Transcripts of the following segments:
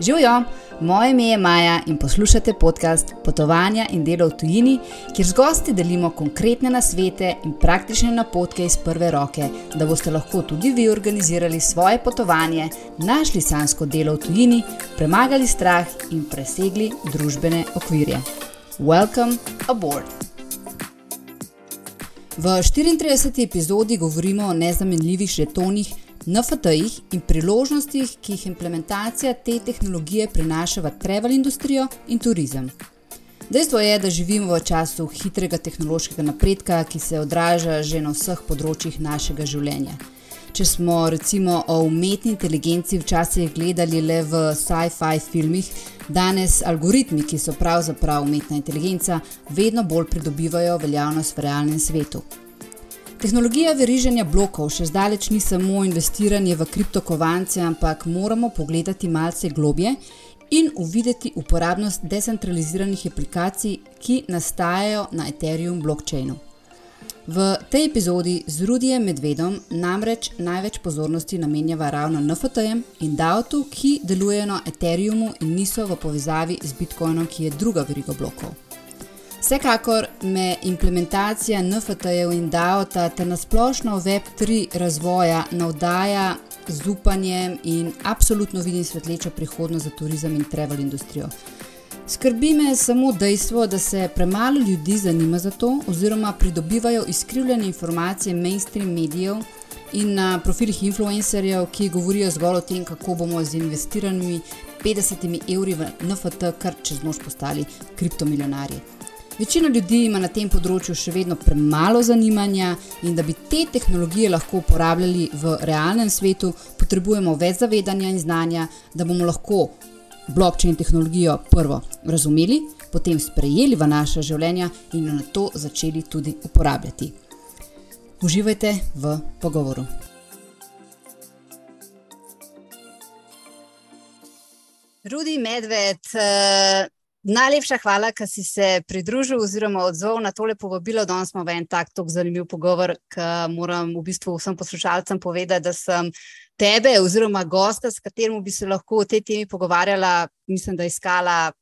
Živijo, moje ime je Maja in poslušate podcast Potovanja in delo v tujini, kjer z gosti delimo konkretne nasvete in praktične napotke iz prve roke, da boste lahko tudi vi organizirali svoje potovanje, našli sansko delo v tujini, premagali strah in presegli družbene okvirje. Welcome aboard! V 34. epizodi govorimo o nezamenljivih žetonih. NFT-jih in priložnostih, ki jih implementacija te tehnologije prinaša v travel industrijo in turizem. Dejstvo je, da živimo v času hitrega tehnološkega napredka, ki se odraža že na vseh področjih našega življenja. Če smo recimo o umetni inteligenci včasih gledali le v sci-fi filmih, danes algoritmi, ki so pravzaprav umetna inteligenca, vedno bolj pridobivajo veljavnost v realnem svetu. Tehnologija veriženja blokov še zdaleč ni samo investiranje v kriptokovance, ampak moramo pogledati malce globje in uvideti uporabnost decentraliziranih aplikacij, ki nastajajo na Ethereum blockchainu. V tej epizodi z Rudijem Medvedom namreč največ pozornosti namenjava ravno NFT-jem in DAO-tu, ki delujejo na Ethereumu in niso v povezavi z Bitcoinom, ki je druga veriga blokov. Vsekakor me implementacija NFT-jev in DAO-ta ter nasplošno Web3 razvoja navdaja z upanjem in absolutno vidim svetlečo prihodnost za turizem in travel industrijo. Skrbi me samo dejstvo, da se premalo ljudi zanima za to, oziroma pridobivajo izkrivljene informacije mainstream medijev in na profilih influencerjev, ki govorijo zgolj o tem, kako bomo z investiranimi 50 evri v NFT kar čez noč postali kriptomilionarji. Večina ljudi ima na tem področju še vedno premalo zanimanja in da bi te tehnologije lahko uporabljali v realnem svetu, potrebujemo več zavedanja in znanja, da bomo lahko blockchain tehnologijo prvo razumeli, potem sprejeli v naša življenja in jo na to začeli tudi uporabljati. Uživajte v pogovoru. Rudi Medved. Najlepša hvala, da si se pridružil oziroma odzval na tole povabilo. Danes smo v en tak tako zanimiv pogovor, ki moram v bistvu vsem poslušalcem povedati, da sem tebe oziroma gosta, s katerim bi se lahko o tej temi pogovarjala, mislim, da iskala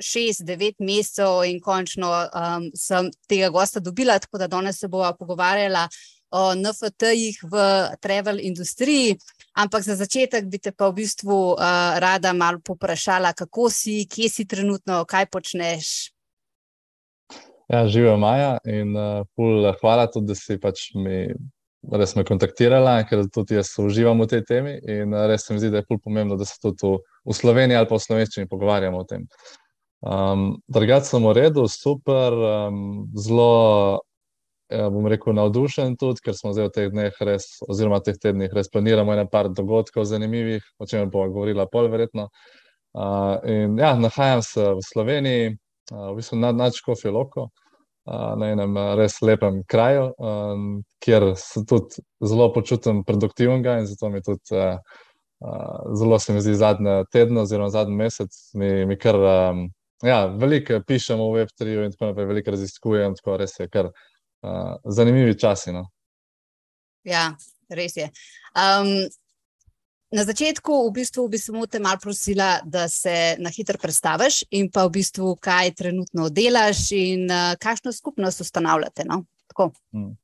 šest, devet mesecev in končno um, sem tega gosta dobila, tako da danes se bova pogovarjala o NFT-jih v travel industriji. Ampak za začetek bi te pa v bistvu uh, rada malo poprašala, kako si, kje si trenutno, kaj počneš. Ja, živijo Maja in uh, pol, hvala tudi, da si pač mi. Res me kontaktirala, ker tudi jaz uživam v tej temi in res se mi zdi, da je pol pomembno, da se tudi v Sloveniji ali pa v slovenščini pogovarjamo o tem. Um, Drugače sem v redu, super, um, zelo bom rekel, navdušen tudi, ker smo zdaj v teh dneh, res, oziroma teh tednih, res planiramo nekaj dogodkov zanimivih, o čem bomo govorili, pol verjetno. Uh, in ja, nahajam se v Sloveniji, uh, v bistvu nad Načkofi Loko, uh, na enem res lepem kraju, um, kjer se tudi zelo počutim produktivnega in zato mi tudi. Uh, Uh, zelo se mi zdi zadnje tedne, oziroma zadnji mesec, mi, mi kar um, ja, veliko pišemo v Web3 in tako naprej, veliko raziskujem, tako res je kar uh, zanimivi časi. No? Ja, res je. Um, na začetku v bistvu bi samo te malo prosila, da se na hitro predstaviš in pa v bistvu, kaj trenutno delaš in uh, kakšno skupnost ustanavljate. No? Hmm.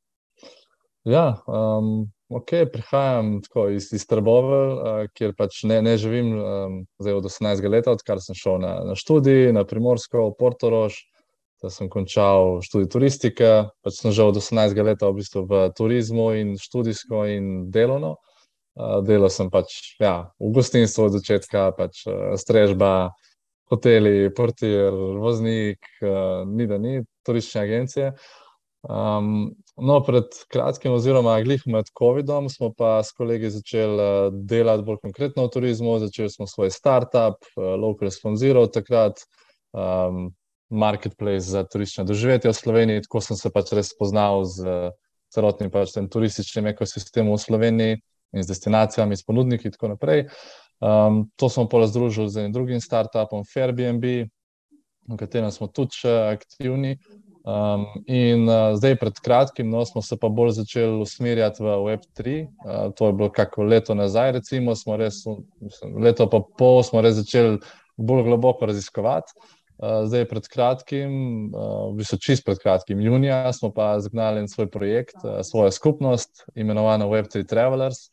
Ja, um, ok, prihajam tako, iz, iz Trbovel, uh, kjer pač ne, ne živim um, od 18 let, odkar sem šel na, na študij na Primorsko, v Portorož da sem končal študij turistike, pač sem že od 18 let v, bistvu v turizmu in študijsko in delovno. Delal sem pač ja, v gostinstvu od začetka, pač strežba, hoteli, portir, voznik, ni da ni, turistične agencije. Um, no, pred kratkim, oziroma glih med COVID-om, smo pa s kolegi začeli delati bolj konkretno v turizmu. Začeli smo svoj startup, Local Responsiral takrat. Um, marketplace za turistično doživetje v Sloveniji. Tako sem se pač res spoznal z celotnim pač turističnim ekosistemom v Sloveniji in z destinacijami, s ponudniki in tako naprej. Um, to smo pa združili z enim drugim startupom, Fairbnb, v katerem smo tudi aktivni. Um, in uh, zdaj, pred kratkim, no, smo se pa bolj začeli usmerjati v Web3. Uh, to je bilo kako leto nazaj, recimo, res, mislim, leto pa pol smo res začeli bolj globoko raziskovati. Uh, zdaj, pred kratkim, uh, v bistvu čist pred kratkim, junija, smo pa zagnali svoj projekt, uh, svojo skupnost, imenovano Web3 Travelers,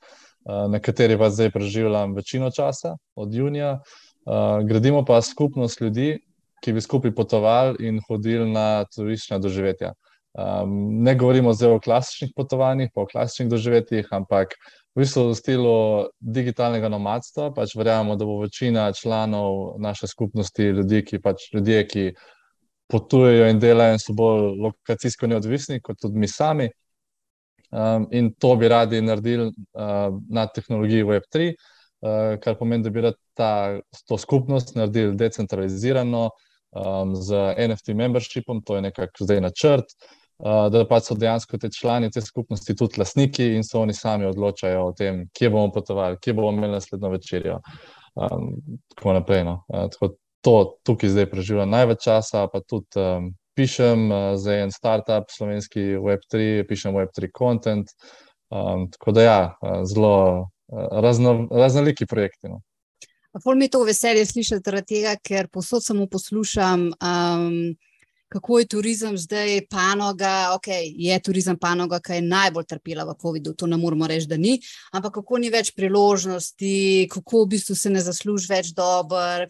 uh, na kateri pa zdaj preživljam večino časa od junija. Uh, gradimo pa skupnost ljudi, ki bi skupaj potovali in hodili na turistična doživetja. Um, ne govorimo zdaj o klasičnih potovanjih, o klasičnih doživetjih, ampak v bistvu v stilu digitalnega nomadstva. Pač verjamemo, da bo večina članov naše skupnosti ljudi, ki pač ljudje, ki potujejo in delajo in so bolj lokacijsko neodvisni, kot tudi mi sami. Um, in to bi radi naredili uh, na tehnologiji Web3, uh, kar pomeni, da bi rad ta, to skupnost naredili decentralizirano, um, z NFT membershipom, to je nekako zdaj načrt, uh, da pa so dejansko te člani te skupnosti tudi lastniki in so oni sami odločajo o tem, kje bomo potovali, kje bomo imeli naslednjo večerjo. Um, tako naprej. No. Uh, tako to tukaj zdaj preživljam največ časa, pa tudi um, pišem uh, za en startup, slovenski Web3, pišem Web3 content. Um, tako da ja, zelo razno, raznoliki projekti. No. Pol mi je to veselje slišati, tega, ker posod samo poslušam, um, kako je turizem zdaj panoga. Ok, je turizem panoga, ki je najbolj trpela v COVID-u, to ne moramo reči, da ni. Ampak kako ni več priložnosti, kako v bistvu se ne zasluži več dober.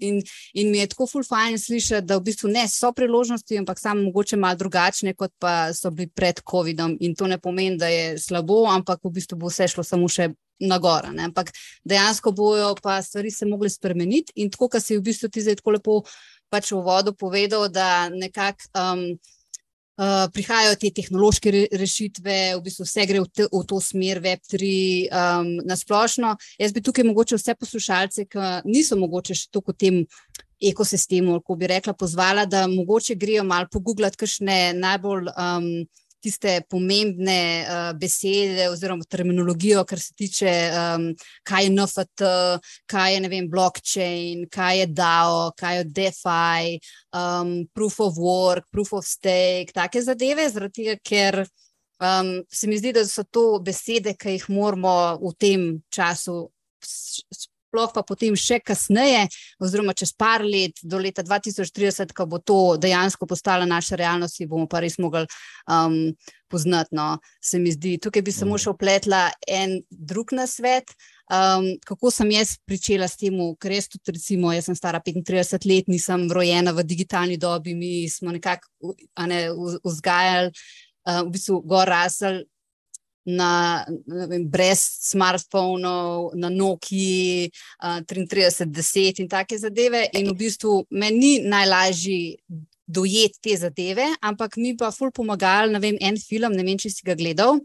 In, in mi je tako fulfajn slišati, da v bistvu ne so priložnosti, ampak samo mogoče malo drugačne, kot pa so bili pred COVID-om. In to ne pomeni, da je slabo, ampak v bistvu bo vse šlo samo še na gora. Ne? Ampak dejansko bojo pa stvari se mogle spremeniti in tako, kar si v bistvu ti zdaj tako lepo pač v vodu povedal, da nekako. Um, Uh, prihajajo te tehnološke re rešitve, v bistvu vse gre v, te, v to smer, Web3 um, na splošno. Jaz bi tukaj mogoče vse poslušalce, ki niso mogoče še tako v tem ekosistemu, ko bi rekla, pozvala, da mogoče grejo malo pogooglati, kakšne najbolj. Um, tiste pomembne uh, besede oziroma terminologijo, kar se tiče, um, kaj je NFT, kaj je vem, blockchain, kaj je DAO, kaj je DeFi, um, proof of work, proof of stake, take zadeve, zaradi tega, ker um, se mi zdi, da so to besede, ki jih moramo v tem času sploh pa potem še kasneje, oziroma čez par let, do leta 2030, ko bo to dejansko postala naša realnost, bomo pa res mogli um, poznati. No, se mi zdi, tukaj bi samo še opletla en drug nasvet. Um, kako sem jaz pričela s tem, ker jaz tudi, recimo, jaz sem stara 35 let, nisem rojena v digitalni dobi, mi smo nekako ne, vzgajali, uh, v bistvu, gor rasel na, vem, brez smartphonov, na Nokia uh, 3310 in take zadeve. In v bistvu meni ni najlažji dojeti te zadeve, ampak mi pa ful pomagali, ne vem, en film, ne vem, če si ga gledal.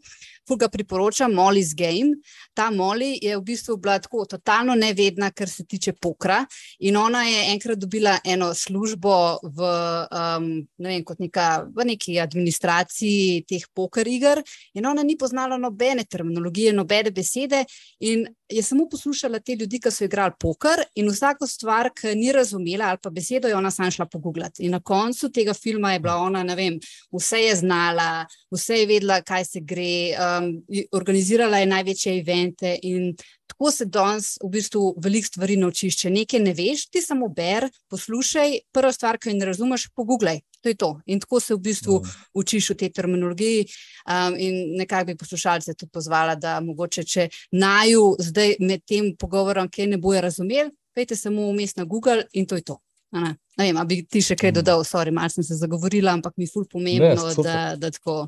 Ful ga priporočam, Molly's Game. Ta Molly je v bistvu bila tako totalno nevedna, kar se tiče pokra. In ona je enkrat dobila eno službo v, um, ne vem, neka, v neki administraciji teh poker iger, in ona ni poznala nobene terminologije, nobene besede. In je samo poslušala te ljudi, ki so igrali poker, in vsako stvar, ki ni razumela, ali pa besedo, je ona sama šla pogooglati. In na koncu tega filma je bila ona, ne vem, vse je znala, vse je vedela, kaj se gre. Um, organizirala je največje evente in tako se danes v bistvu veliko stvari naučiš. Če nekaj ne veš, ti samo ber, poslušaj, prva stvar, ki jo ne razumeš, pogooglej. To je to. In tako se v bistvu mm. učiš v tej terminologiji. Um, in nekako bi poslušalce tudi pozvala, da mogoče, če naju zdaj med tem pogovorom, ki ne bojo razumeli, pejte samo vmes na Google in to je to. Ne, ne vem, bi ti še kaj mm. dodal, sorry, malo sem se zagovorila, ampak mi je ful pomembno, ne, da, da tako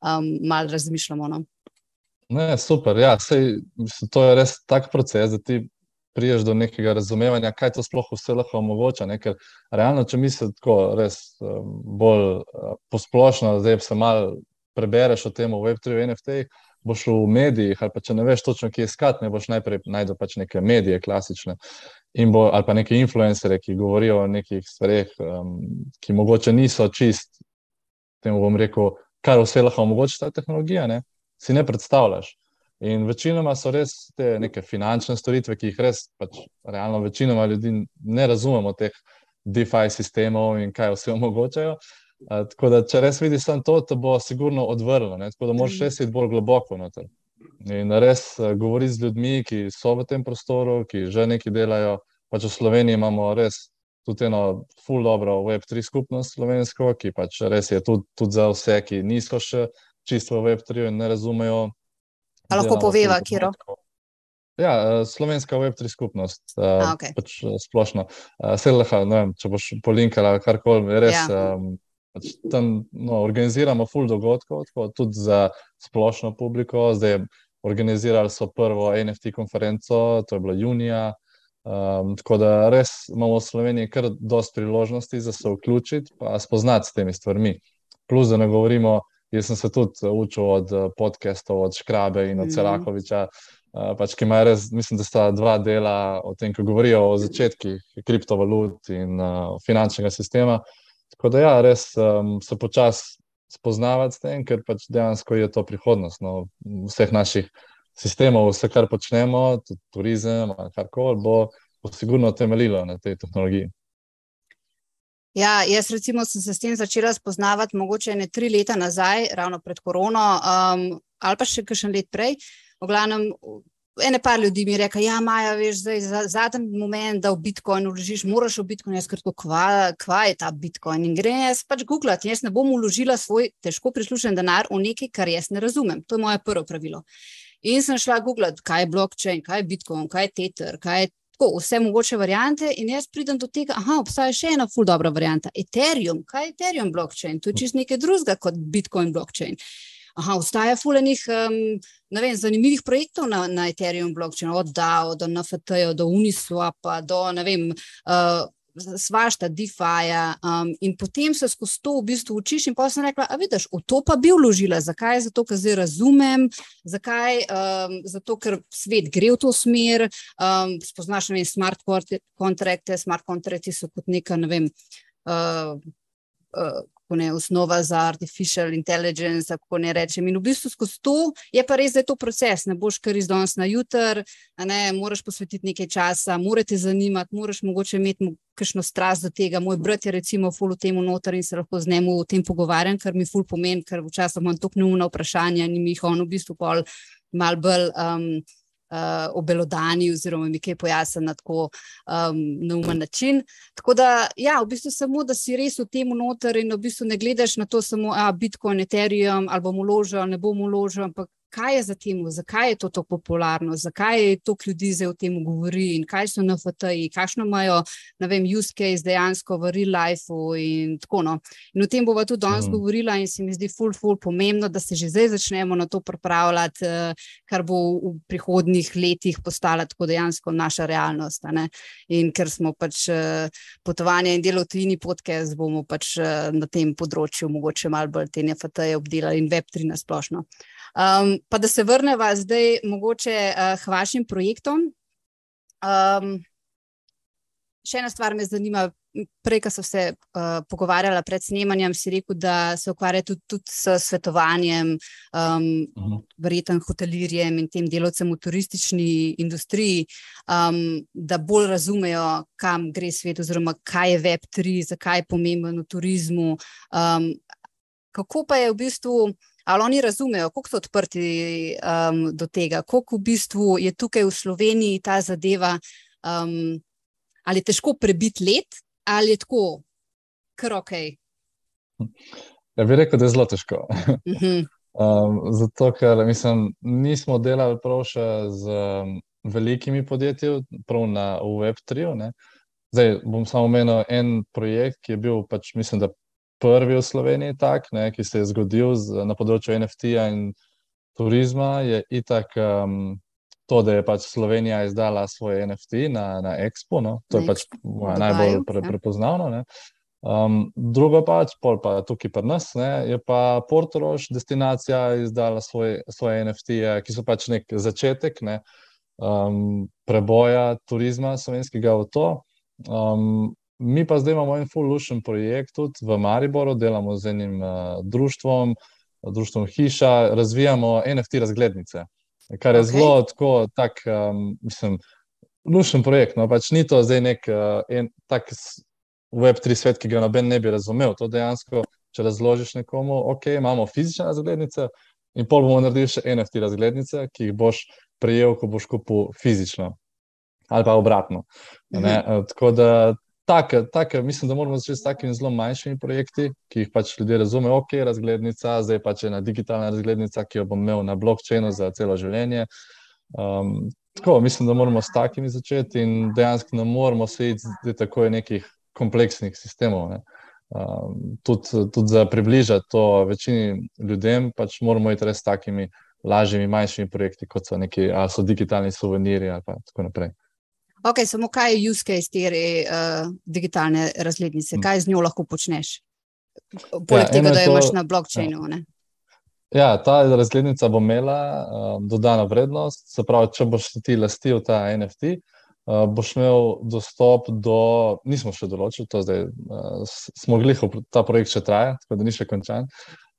um, malo razmišljamo. No? Ne, super. Ja, sej, mislim, to je res tak proces, da ti priješ do nekega razumevanja, kaj to sploh vse lahko omogoča. Ne? Ker realno, če misliš tako, res um, bolj uh, posplošno, da se malo prebereš o tem v Web3, v NFT. Boš v medijih, ali pa če ne veš točno, kje iskati, ne boš najprej najdel pač neke medije, klasične, bo, ali pa neke influencere, ki govorijo o nekih stvareh, um, ki mogoče niso čist, temu bom rekel, kar vse lahko omogoča ta tehnologija, ne? si ne predstavljaš. In večinoma so res te neke finančne storitve, ki jih res, pač, realno, večinoma ljudi ne razumemo, teh DeFi sistemov in kaj vse omogočajo. Uh, tako da, če res vidiš samo to, te bo sigurno odvrlo. Ne? Tako da, moraš mm. res iti bolj globoko noter. In res uh, govoriti z ljudmi, ki so v tem prostoru, ki že nekaj delajo. Pač v Sloveniji imamo res tudi eno full dobro Web3 skupnost slovensko, ki pač res je tudi, tudi za vse, ki niso še čisto v Web3 in ne razumejo. A lahko poveva, kje je? Ja, eh, slovenska Web3 skupnost, A, okay. pač splošno. Vse, če boš polinkala karkoli, res. Ja. Um, pač tam no, organiziramo full dogodkov, tako, tudi za splošno publiko. Zdaj organizirali so prvo NFT konferenco, to je bilo junija. Um, tako da res imamo v Sloveniji kar dosti priložnosti za se vključiti in spoznati s temi stvarmi. Plus, da ne govorimo, jaz sem se tudi učil od eh, podcastov, od Škrabe in od mm. Celakoviča, uh, pač, ki imajo res, mislim, da sta dva dela o tem, ko govorijo o začetkih kriptovalut in uh, finančnega sistema. Tako da, ja, res um, se počasi spoznavati s tem, ker pač dejansko je to prihodnost no, vseh naših sistemov, vse, kar počnemo, tudi turizem ali karkoli, bo, bo sigurno temeljilo na tej tehnologiji. Ja, jaz recimo sem se s tem začela spoznavati mogoče ne tri leta nazaj, ravno pred korono, um, ali pa še kakšen let prej. V glavnem, ene par ljudi mi je rekel, ja, Maja, veš, zdaj za zadnji moment, da v Bitcoin uložiš, moraš v Bitcoin, jaz kratko, kva, kva je ta Bitcoin in gre jaz pač googlati, jaz ne bom uložila svoj težko prislušen denar v nekaj, kar jaz ne razumem. To je moje prvo pravilo. In sem šla googlati, kaj je blockchain, kaj je Bitcoin, kaj je Tether, kaj je tako, vse mogoče variante in jaz pridem do tega, aha, obstaja še ena ful dobra varianta, Ethereum, kaj je Ethereum blockchain, to je čist nekaj drugega kot Bitcoin blockchain. Aha, obstaja fulenih um, vem, zanimivih projektov na, na Ethereum blockchainu, od DAO do NFT, do Uniswapa, do ne vem. Uh, Svašta, DeFi-ja, um, in potem se skozi to v bistvu učiš. In pa sem rekla, a vidiš, v to pa bi vložila. Zakaj? Zato, ker zdaj razumem, zakaj? Um, zato, ker svet gre v to smer. Um, spoznaš, ne vem, smart kontrakte, smart kontrakti so kot neka, ne vem. Uh, uh, ne, osnova za artificial intelligence, kako ne rečem. In v bistvu skozi to je pa res, da je to proces, ne boš kar iz danes na jutr, ne, moraš posvetiti nekaj časa, moraš te zanimati, moraš mogoče imeti kakšno strast do tega. Moj brat je recimo ful v tem noter in se lahko z njim o tem pogovarjam, kar mi ful pomeni, ker včasih imam tako neumna vprašanja in mi jih on v bistvu pol mal bolj. Um, uh, obelodani, oziroma mi kaj pojasni na tako um, neumen način. Tako da, ja, v bistvu samo, da si res v tem noter in v bistvu ne gledaš na to samo, a Bitcoin, Ethereum, ali bom uložil, ali ne bom uložil, ampak kaj je za tem, zakaj je to tako popularno, zakaj je toliko ljudi zdaj o tem govori in kaj so NFT-ji, kakšno imajo, ne vem, use case dejansko v real lifeu in tako. No. In o tem bova tudi danes mm. govorila in se mi zdi ful, ful pomembno, da se že zdaj začnemo na to pripravljati, eh, kar bo v prihodnih letih postala tako dejansko naša realnost. In ker smo pač eh, potovanje in delo v tujini podcast, bomo pač eh, na tem področju mogoče malo bolj te NFT-je obdelali in Web3 na splošno. Um, pa da se vrnemo zdaj mogoče uh, k vašim projektom. Um, še ena stvar me zanima. Prej, ko sem se uh, pogovarjala pred snemanjem, si rekel, da se ukvarjate tudi, tudi s svetovanjem, um, uh -huh. verjetno hotelirjem in tem delovcem v turistični industriji, um, da bolj razumejo, kam gre svet, oziroma kaj je Web3, zakaj je pomemben v turizmu. Um, kako pa je v bistvu ali oni razumejo, kako so odprti um, do tega, kako v bistvu je tukaj v Sloveniji ta zadeva, um, ali je težko prebiti let, ali je tako, kar ok. Ja, bi rekel, da je zelo težko. Mhm. um, zato, ker mislim, nismo delali prav še z um, velikimi podjetji, prav na Web3. Zdaj bom samo omenil en projekt, ki je bil, pač, mislim, da prvi v Sloveniji, tak, ne, ki se je zgodil z, na področju NFT-ja in turizma, je itak um, to, da je pač Slovenija izdala svoje NFT na, na Expo. No. To na je pač najbolj pre, ja. prepoznavno. Um, drugo pač, pol pa tukaj pri nas, ne, je pa Portorož, destinacija, izdala svoj, svoje NFT-je, ki so pač nek začetek ne, um, preboja turizma slovenskega v to. Um, Mi pa zdaj imamo en full-lušen projekt tudi v Mariboru, delamo z enim uh, društvom, društvom Hiša, razvijamo NFT razglednice, kar je okay. zelo tako, tak, um, mislim, lušen projekt. No, pač ni to zdaj nek uh, en, tak Web3 svet, ki ga noben ne bi razumel. To dejansko če razložiš nekomu, ok, imamo fizične razglednice in pol bomo naredili še NFT razglednice, ki jih boš prejel, ko boš kupil fizično ali pa obratno. Mhm. Uh, tako da take, take, mislim, da moramo začeti s takimi zelo manjšimi projekti, ki jih pač ljudje razumejo. Ok, razglednica, zdaj pač ena digitalna razglednica, ki jo bom imel na blokčinu za celo življenje. Um, tako, mislim, da moramo s takimi začeti in dejansko ne moramo se iti tako nekih kompleksnih sistemov. Um, tudi, tudi za približati to večini ljudem, pač moramo iti res s takimi lažjimi, manjšimi projekti, kot so neki, ali so digitalni suveniri ali tako naprej. Ok, samo kaj je use case te uh, digitalne razglednice, hm. kaj z njo lahko počneš? Poleg ja, tega, da jo imaš na blokčinu. Ja. ja, ta razglednica bo imela um, dodano vrednost. Se pravi, če boš ti lastil ta NFT, uh, boš imel dostop do, nismo še določili, to zdaj uh, smo glih, ta projekt še traja, tako da ni še končan.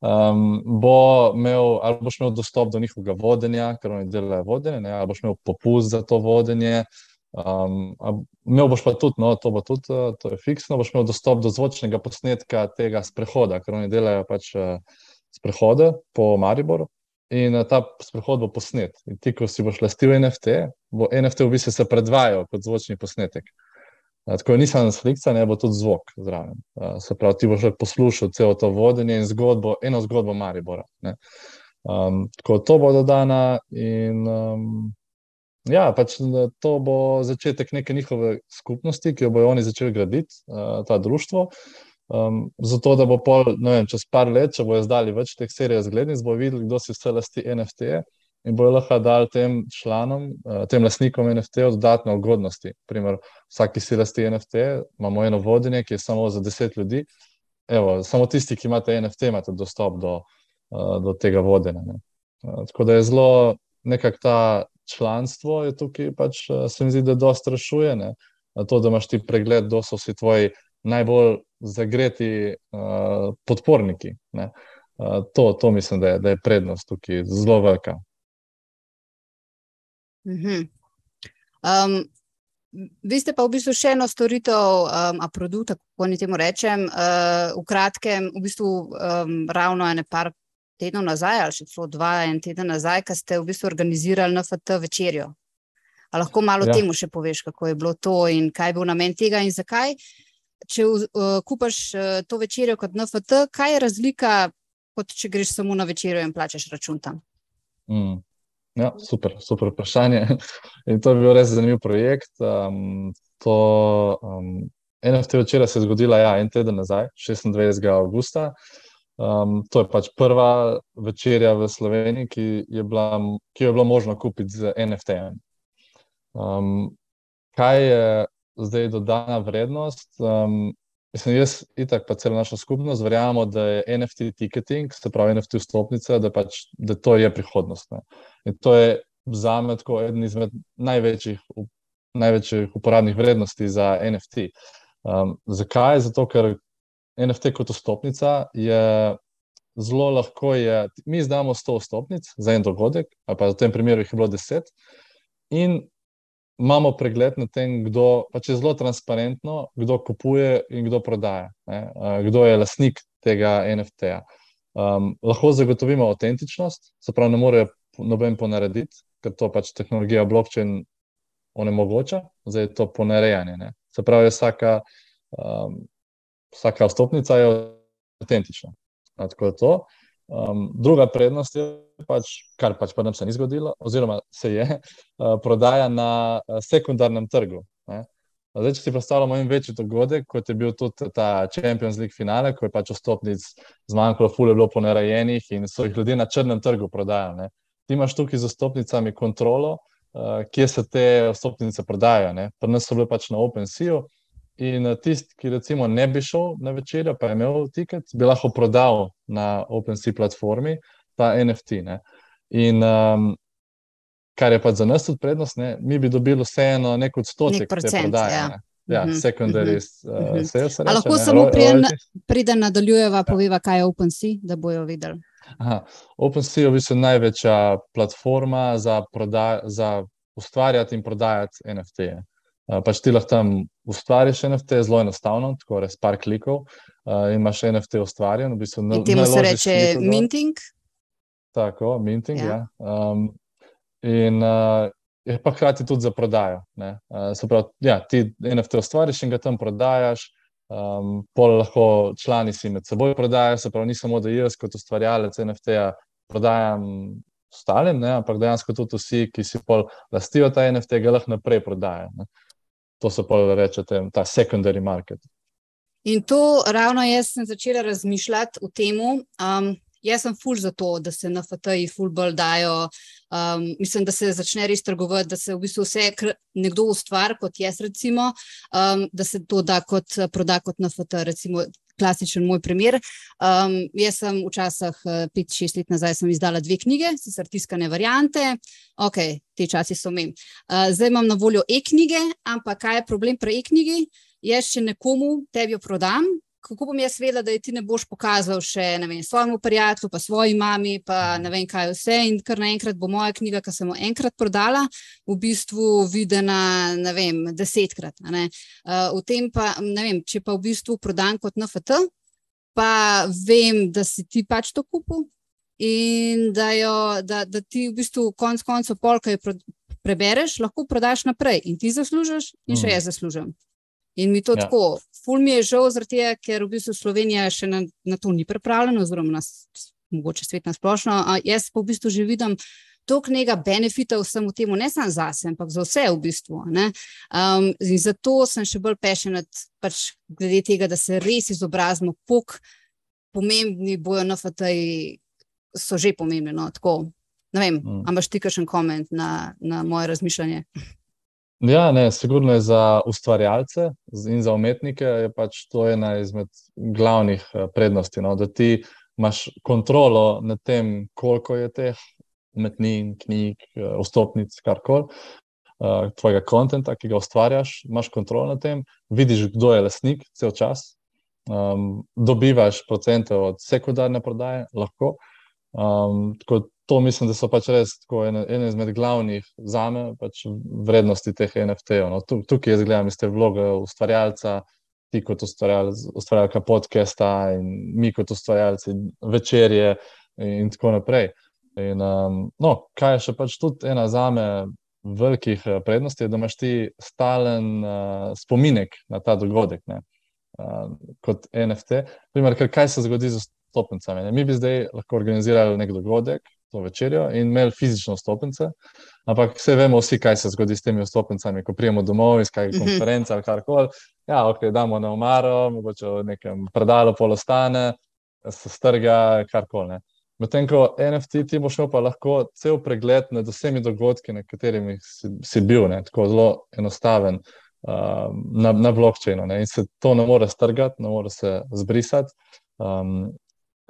Um, bo imel, ali boš imel dostop do njihovega vodenja, ker oni delajo vodenje, ne, ali boš imel popust za to vodenje. Um, imel boš pa tudi, no, to bo tudi, uh, to je fiksno, boš imel dostop do zvočnega posnetka tega sprehoda, ker oni delajo pač uh, sprehode po Mariboru. In uh, ta sprehod bo posnet. In ti, ko si boš lastil NFT, bo NFT v bistvu se predvajal kot zvočni posnetek. Uh, tako je nisem slika, ne bo tudi zvok zraven. Uh, se pravi, ti boš poslušal celo to vodenje in zgodbo, eno zgodbo Maribora. Um, tako to bo dodana in. Um, Ja, pač to bo začetek neke njihove skupnosti, ki jo bodo oni začeli graditi, uh, ta društvo. Um, zato, da bo pol, vem, čez par let, če bojo zdali več teh serij zglednic, bo videli, kdo si vse lasti NFT in bojo lahko dali tem članom, uh, tem lastnikom NFT dodatne ugodnosti. Primer, vsak, ki si lasti NFT, imamo eno vodenje, ki je samo za deset ljudi. Evo, samo tisti, ki imate NFT, imate dostop do, uh, do tega vodenja. Uh, tako da je zelo nekako ta članstvo je tukaj, pač, eh, se mi zdi, da dosta rešuje. Ne? To, da imaš ti pregled, kdo so vsi tvoji najbolj zagreti uh, podporniki. Uh, to, to mislim, da je, da je prednost tukaj zelo velika. Mhm. Um, vi ste pa v bistvu še eno storitev, um, a produkt, kako naj temu rečem, uh, v kratkem, v bistvu um, ravno ene par tednov nazaj, ali še celo dva en teden nazaj, ko ste v bistvu organizirali NFT večerjo. A lahko malo ja. temu še poveš, kako je bilo to in kaj je bil namen tega in zakaj. Če uh, kupaš uh, to večerjo kot NFT, kaj je razlika, kot če greš samo na večerjo in plačeš račun tam? Mm. Ja, super, super vprašanje. In to je bil res zanimiv projekt. Um, to, um, NFT večerja se je zgodila ja, en teden nazaj, 26. augusta. Um, to je pač prva večerja v Sloveniji, ki, je bila, ki jo je bilo možno kupiti z NFT-jem. Um, kaj je zdaj dodana vrednost? Um, mislim, jaz, itak, pa celo naša skupnost, verjamemo, da je NFT ticketing, se pravi NFT vstopnica, da, pač, da to je prihodnost. Ne? In to je za me tako eden izmed največjih, največjih uporabnih vrednosti za NFT. Um, zakaj? Zato, ker NFT kot vstopnica je zelo lahko. Je, mi izdamo 100 vstopnic za en dogodek, ali pa v tem primeru jih je bilo 10, in imamo pregled na tem, kdo pač je zelo transparentno, kdo kupuje in kdo prodaja, ne, kdo je lasnik tega NFT-ja. Um, lahko zagotovimo avtentičnost, se pravi, ne more noben ponarediti, ker to pač tehnologija blockchain onemogoča, zdaj je to ponarejanje. Ne. Se pravi, vsaka. Um, vsaka vstopnica je avtentična. Um, druga prednost je, pač, kar pač pa nam se ni zgodilo, oziroma se je, uh, prodaja na uh, sekundarnem trgu. Zdaj, če si predstavljamo en večji dogodek, kot je bil tudi ta Champions League finale, ko je pač vstopnic zmanjkalo, fulje bilo ponarejenih in so jih ljudje na črnem trgu prodajali. Ti imaš tukaj z vstopnicami kontrolo, uh, kje se te vstopnice prodajajo. Pri nas so bile pač na OpenSea. In eh, tisti, ki recimo ne bi šel na večerjo, pa je imel tiket, bi lahko prodal na OpenSea platformi ta NFT. Ne. In um, kar je pa za nas tudi prednost, ne, mi bi dobili vseeno nek odstotek nek te prodaje. Ja. Ja, mhm, secondary uh, mhm. sales. Reče, lahko ne, samo pride nadaljujeva, poveva, kaj je OpenSea, da bojo videli. Aha, OpenSea je v bistvu največja platforma za, za ustvarjati in prodajati NFT-je. Pač ti lahko tam ustvariš NFT, zelo enostavno, tako res par klikov. Uh, imaš NFT ustvarjen, v bistvu na, temu se reče minting. Tako, minting. Ja. Ja. Um, in uh, je pa hkrati tudi za prodajo. Uh, pravi, ja, ti NFT ustvariš in ga tam prodajaš. Um, pol lahko člani si med seboj prodajajo, se pravi, ni samo da jaz kot ustvarjalec NFT-ja prodajam ostalim, ne, ampak dejansko tudi vsi, ki si pol lastijo ta NFT, ga lahko naprej prodajajo. Ne. To so pol rečete, ta secondary market. In to ravno jaz sem začela razmišljati o tem. Um, Jaz sem ful za to, da se na FTI fulbol dajo. Um, mislim, da se začne res trgovati, da se v bistvu vse, kar nekdo ustvari, kot jaz, recimo, um, da se to da kot proda kot na FTI. Recimo, klasičen moj primer. Um, jaz sem včasih, pet, šest let nazaj, izdala dve knjige, sicer tiskane variante, ok, te časi so mem. Uh, zdaj imam na voljo e-knjige, ampak kaj je problem pri e-knjigi? Jaz, če nekomu tebi jo prodam, kako bom jaz vedela, da je ti ne boš pokazal še vem, svojemu prijatelju, pa svoji mami, pa ne vem kaj vse. In kar naenkrat bo moja knjiga, ki sem jo enkrat prodala, v bistvu videna ne vem, desetkrat. Ne. Uh, v tem pa, ne vem, če pa v bistvu prodam kot NFT, pa vem, da si ti pač to kupil. In da, jo, da, da ti v bistvu konec koncev polka prebereš, lahko prodaš naprej in ti zaslužiš, in še mm. jaz zaslužim. In mi to ja. tako, ful mi je žal, tega, ker v bistvu Slovenija še na, na to ni pripravljena, oziroma nas, mogoče svet na splošno. Jaz pa v bistvu že vidim toliko nekega benefita vsemu temu, ne samo za sebe, ampak za vse v bistvu. Um, in zato sem še bolj pešen, pač glede tega, da se res izobrazimo, pok pomembni bojo na FTI, so že pomembni. No, Ne vem, mm. imaš ti kakšen koment na, na moje razmišljanje? Ja, ne, sigurno je za ustvarjalce in za umetnike je pač to ena izmed glavnih eh, prednosti, no, da ti imaš kontrolo nad tem, koliko je teh umetnin, knjig, eh, vstopnic, karkoli, uh, tvojega konta, ki ga ustvarjaš, imaš kontrolo nad tem, vidiš, kdo je lasnik, cel čas, um, dobivaš procente od sekundarne prodaje, lahko. Um, tako to mislim, da so pač res ene, ene izmed glavnih za me pač vrednosti teh NFT-jev. No. Tukaj jaz gledam iz te vloge ustvarjalca, ti kot ustvarjalka podcasta in mi kot ustvarjalci večerje in tako naprej. In, um, no, kaj je še pač tudi ena za me velikih eh, prednosti, da imaš ti stalen uh, spominek na ta dogodek. Ne. Uh, kot NFT. Primer, kaj se zgodi z stopnicami? Ne? Mi bi zdaj lahko organizirali nek dogodek, to večerjo in imeli fizično stopnice. Ampak vse vemo, vsi, kaj se zgodi s temi stopnicami, ko prijemo domov iz kakšne konference ali karkoli. Ja, ok, damo na umaro, mogoče v nekem predalu polostane, se strga, karkoli. Medtem ko NFT ti boš imel pa lahko cel pregled nad vsemi dogodki, na katerimi si, si bil, ne? tako zelo enostaven um, na, na blokčinu. In se to ne more strgati, ne more se zbrisati. Um,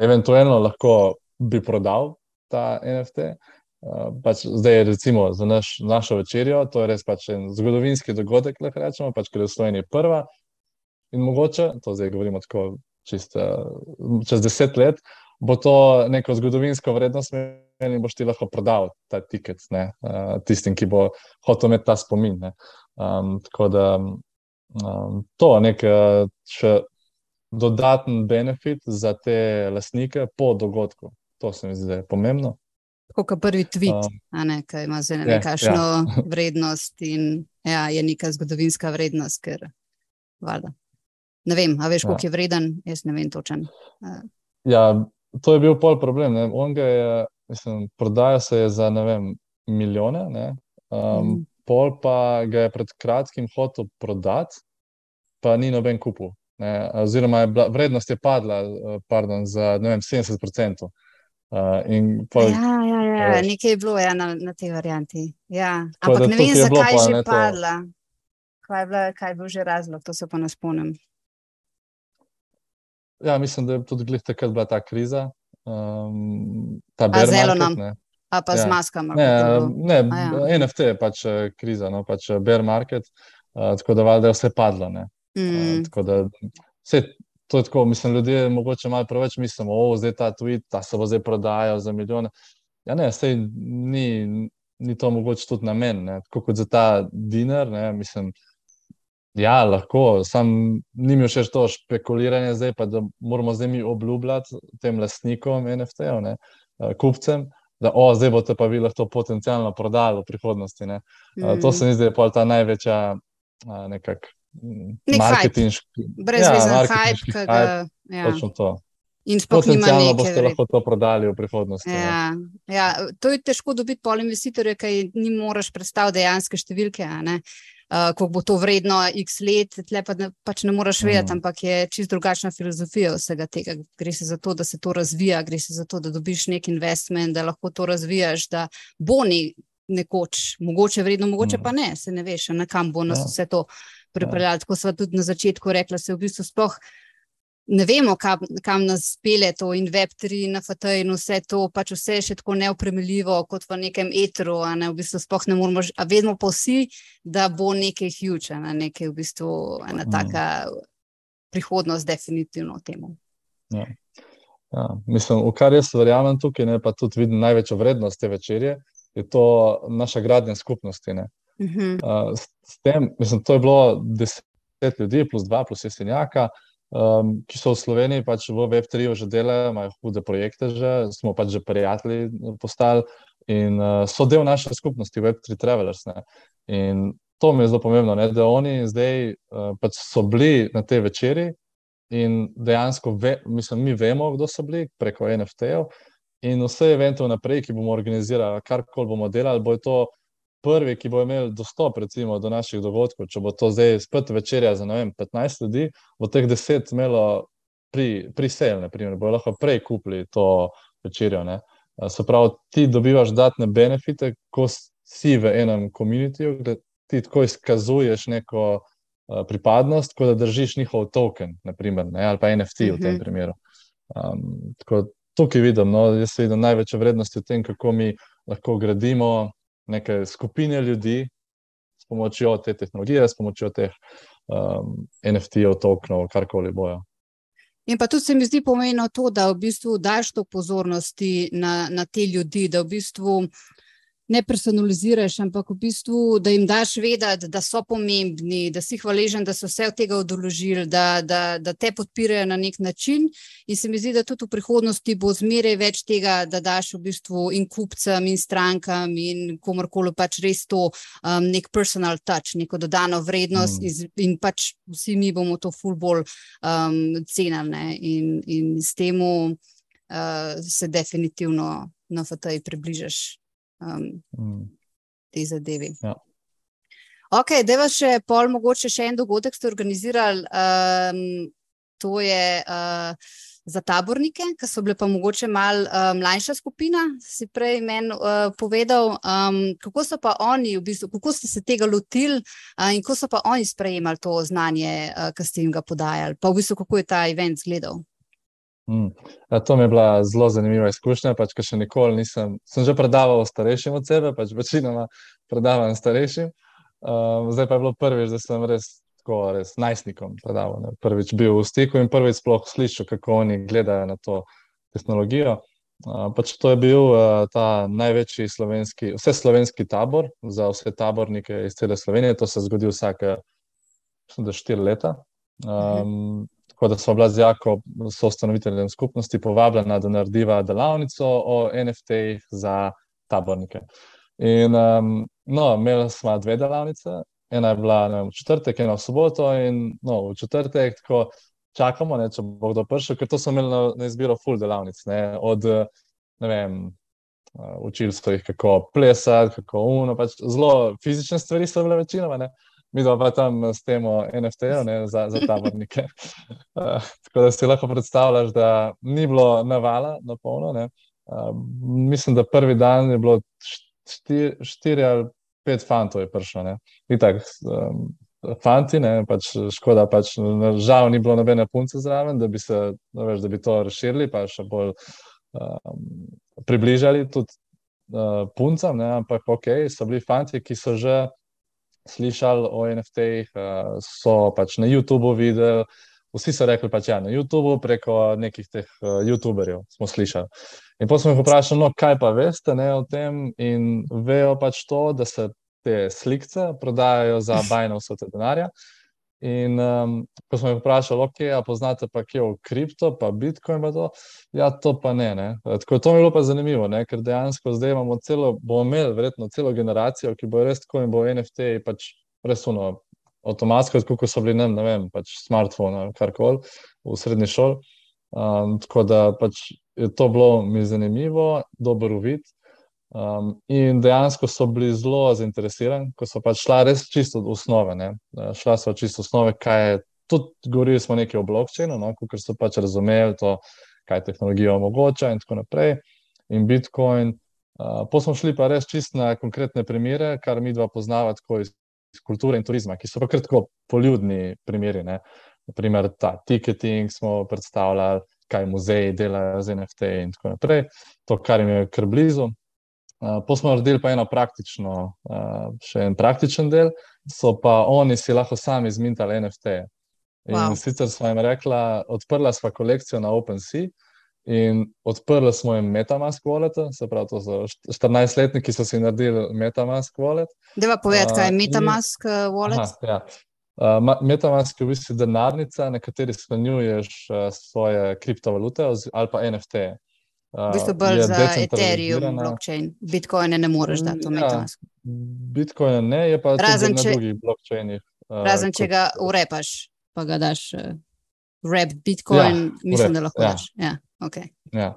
eventualno lahko bi prodal ta NFT. Uh, pač zdaj, recimo, za naš, našo večerjo, to je res pač en zgodovinski dogodek, lahko rečemo, pač, ker je v Sloveniji prva in mogoče, to zdaj govorimo tako čist, uh, čez deset let, bo to neko zgodovinsko vrednost in boš ti lahko prodal ta tiket ne, uh, tistim, ki bo hotel imeti ta spomin. Um, tako da um, to je nek še dodaten benefit za te lastnike po dogodku. To se mi zdi pomembno. Tako kot prvi tweet, um, ne, ki ima zelo nekakšno ja. vrednost in ja, je neka zgodovinska vrednost. Ker, ne vem, a veš, koliko ja. je vreden, jaz ne vem točen. Ja, to je bil pol problem. Je, mislim, prodaja se je za vem, milijone, ne, um, mm. pol pa ga je pred kratkim hotel prodati, pa ni noben kupil. Oziroma, je bila, vrednost je padla eh, pardon, za vem, 70%. Uh, pol, ja, ja, ja. Uh, nekaj je bilo ja, na, na tej varianti. Ja. Ampak ne vem, zakaj je že padla. Kaj je, bila, kaj je bil že razlog, to se pa ne spomnim. Ja, mislim, da je tudi takrat bila ta kriza. Um, ta zelo nam. A pa ja. z maskami. Ne, ne ja. NFT je pač eh, kriza, no, pač eh, bear market, uh, tako da valjda je vse padlo. Mm. Uh, da, vse, to je tako, mislim, ljudje morda malo preveč mislimo, je zdaj ta tweet, da se bo zdaj prodajal za milijone. Ja, ne, sej ni, ni to mogoče tudi namen. Tako kot za ta dinar, ne, mislim, Ja, lahko, sam ni mi všeč to špekuliranje, zdaj pa da moramo zdaj mi obljubljati tem lastnikom NFT-jev, eh, kupcem, da o, zdaj boste pa vi lahko potencialno prodali v prihodnosti. Mm. To se mi zdi, da je ta največja nekak Nek marketinški. Brezvezen ja, hype, ki ga. Ja. Točno to. In potencialno boste lahko to prodali v prihodnosti. Ja, ja, to je težko dobiti pol investitorja, ki ni moreš predstaviti dejanske številke. Uh, ko bo to vredno x let, tle pa ne, pač ne moreš vedeti, mm. ampak je čist drugačna filozofija vsega tega. Gre se za to, da se to razvija, gre se za to, da dobiš nek investment, da lahko to razvijaš, da bo ne, nekoč, mogoče vredno, mogoče mm. pa ne, se ne veš, na kam bo nas ja. vse to pripeljati. Tako smo tudi na začetku rekli, da se v bistvu sploh ne vemo, kam, kam nas pele to in Web3, in NFT in vse to, pač vse je še tako neopremljivo kot v nekem etru. Ne, v bistvu sploh ne moremo, a vedno pa vsi, da bo nekaj huge, ne, nekaj v bistvu ena mm. taka prihodnost, definitivno temu. Ja. Ja, mislim, v kar jaz verjamem tukaj, ne, pa tudi vidim največjo vrednost te večerje, je to naša gradnja skupnosti. Uh -huh. uh, s, s tem, mislim, to je bilo deset ljudi, plus dva, plus jesenjaka um, ki so v Sloveniji pač v Web3 že delali, imajo hude projekte, že, smo pač že prijatelji postali in uh, so del naše skupnosti Web3 Travelers. Ne. In to mi je zelo pomembno, ne, da oni zdaj uh, pač so bili na tej večeri in dejansko ve, mislim, mi vemo, kdo so bili preko NFT-jev. In vse evente vnaprej, ki bomo organizirali, karkoli bomo delali, bo to prvi, ki bo imel dostop recimo, do naših dogodkov, če bo to zdaj spet večerja za vem, 15 ljudi, bo teh 10 imelo pri, pri sejl, bo lahko prej kupili to večerjo. Ne? Se pravi, ti dobivaš dodatne benefite, ko si v enem komunitiju, da ti tako izkazuješ neko uh, pripadnost, kot da držiš njihov token, naprimer, ne? ali pa NFT uh -huh. v tem mhm. primeru. Um, tako, tukaj vidim, no, jaz vidim največjo vrednost v tem, kako mi lahko gradimo neke skupine ljudi s pomočjo te tehnologije, s pomočjo teh um, NFT-ov, tokenov, karkoli bojo. In pa tudi se mi zdi pomembno to, da v bistvu daš to pozornosti na, na te ljudi, da v bistvu ne personaliziraš, ampak v bistvu, da jim daš vedeti, da so pomembni, da si hvaležen, da so vse od tega odložili, da, da, da te podpirajo na nek način. In se mi zdi, da tudi v prihodnosti bo zmeraj več tega, da daš v bistvu in kupcem, in strankam, in komorkoli pač res to um, nek personal touch, neko dodano vrednost, mm. iz, in pač vsi mi bomo to ful bolj um, cenili. In, in s tem uh, se definitivno na FTI približaš um, mm. te zadeve. Ja. Ok, da vas še pol, mogoče še en dogodek ste organizirali, um, to je uh, za tabornike, ki so bile pa mogoče malo uh, mlajša skupina, si prej meni uh, povedal. Um, kako so pa oni, v bistvu, kako ste se tega lotili uh, in kako so pa oni sprejemali to znanje, uh, ki ste jim ga podajali, pa v bistvu kako je ta event izgledal? Mm. To mi je bila zelo zanimiva izkušnja. Pač, še nikoli nisem, sem že predaval starejšim od sebe, pač večinoma predavam starejšim. Um, zdaj pa je bilo prvič, da sem res tako, res najstnikom predaval. Ne. Prvič bil v stiku in prvič sploh slišal, kako oni gledajo na to tehnologijo. Uh, pač to je bil uh, ta največji slovenski, vse slovenski tabor za vse tabornike iz cele Slovenije. To se zgodi vsake, mislim, da štiri leta. Um, Tako da smo bila z Jakom, so ustanoviteljem skupnosti, povabljena, da narediva delavnico o NFT-jih za tabornike. In um, no, imeli smo dve delavnice, ena je bila vem, v četrtek, ena v soboto, in no, v četrtek tako čakamo, ne, če bo kdo prišel, ker to smo imeli na, na izbiro full delavnic. Ne, od, ne vem, učili so jih, kako plesati, kako uno, pač zelo fizične stvari so bile večinoma mi pa tam s tem NFT-jem za, za tabornike. Uh, tako da si lahko predstavljaš, da ni bilo navala na polno. Uh, mislim, da prvi dan je bilo štiri, štiri ali pet fantov, je prišlo. Itak, um, fanti, ne, pač škoda, pač, žal ni bilo nobene punce zraven, da bi, se, veš, da bi to razširili, pa še bolj um, približali tudi uh, puncem. Ne, ampak ok, so bili fanti, ki so že slišali o NFT-jih, uh, so pač na YouTubu videli. Vsi so rekli, da ja, je na YouTubu preko nekih teh uh, YouTuberjev smo slišali. In potem smo jih vprašali, no, kaj pa veste ne, o tem. In vejo pač to, da se te slike prodajajo za bajno vso te denarja. In um, ko smo jih vprašali, ok, a poznate pa kje v kripto, pa Bitcoin, pa to, ja, to pa ne. ne. Tako to mi je bilo pa zanimivo, ne? ker dejansko zdaj imamo celo, bomo imeli verjetno celo generacijo, ki bo res tako in bo NFT pač res uno, avtomatsko, kot so bili, ne, ne vem, pač smartphone ali karkoli v srednji šoli. Um, tako da pač je to bilo mi zanimivo, dober uvid. Um, in dejansko so bili zelo zainteresirani, ko so pač šla res čisto od osnove. Ne? Šla so čisto od osnove, kaj je. Tudi govorili smo nekaj o blockchainu, no? ker so pač razumeli to, kaj tehnologija omogoča, in tako naprej. In Bitcoin. Uh, pa smo šli pa res čisto na konkretne primere, kar mi dva poznava tako iz, iz kulture in turizma, ki so pa kratko poljudni primeri. Ne? Naprimer, ta ticketing smo predstavljali, kaj muzeji delajo z NFT in tako naprej, to, kar jim je kar blizu. Uh, pa smo naredili pa eno praktično, uh, še en praktičen del, so pa oni si lahko sami izmintali NFT. In wow. sicer smo jim rekli, odprla smo kolekcijo na OpenSea in odprli smo jim Metamask wallet, se pravi, to so 14-letniki, ki so si naredili Metamask wallet. Deva povedati, kaj je Metamask uh, wallet? Aha, ja. Uh, Metamask je v bistvu denarnica, na kateri shranjuješ uh, svoje kriptovalute ali pa NFT. V bistvu bolj za Ethereum, blockchain. Bitcoin ne moreš dati v ja, Metamask. Bitcoin ne, je pa razen če, na drugih blockchainih. Razen če ga urepaš, pa ga daš uh, rep Bitcoin, ja, mislim, urep, da lahko ja. daš. Ja, okay. ja.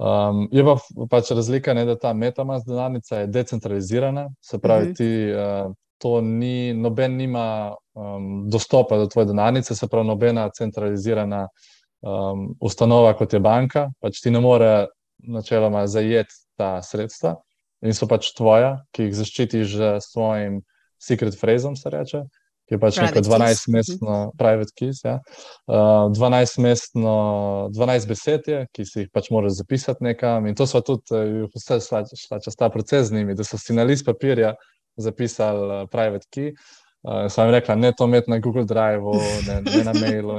Um, je pa pač razlika, ne, da ta Metamask denarnica je decentralizirana, se pravi, uh mhm. -huh. ti uh, to ni, noben nima um, dostopa do tvoje denarnice, se pravi, nobena centralizirana um, ustanova, kot je banka, pač ti ne more načeloma zajeti ta sredstva in so pač tvoja, ki jih zaščitiš s svojim secret phrasem, se reče. Ki je pač neko 12-mestno, mhm. private keys, ja. uh, 12-mestno, 12 besed je, ki si jih pač moraš zapisati nekam. In to so tudi, uh, vse šla, šla čez ta proces z njimi, da so si na list papirja zapisali uh, private key. Uh, jim rekla, ne to imeti na Google Drive, ne, ne na mailu.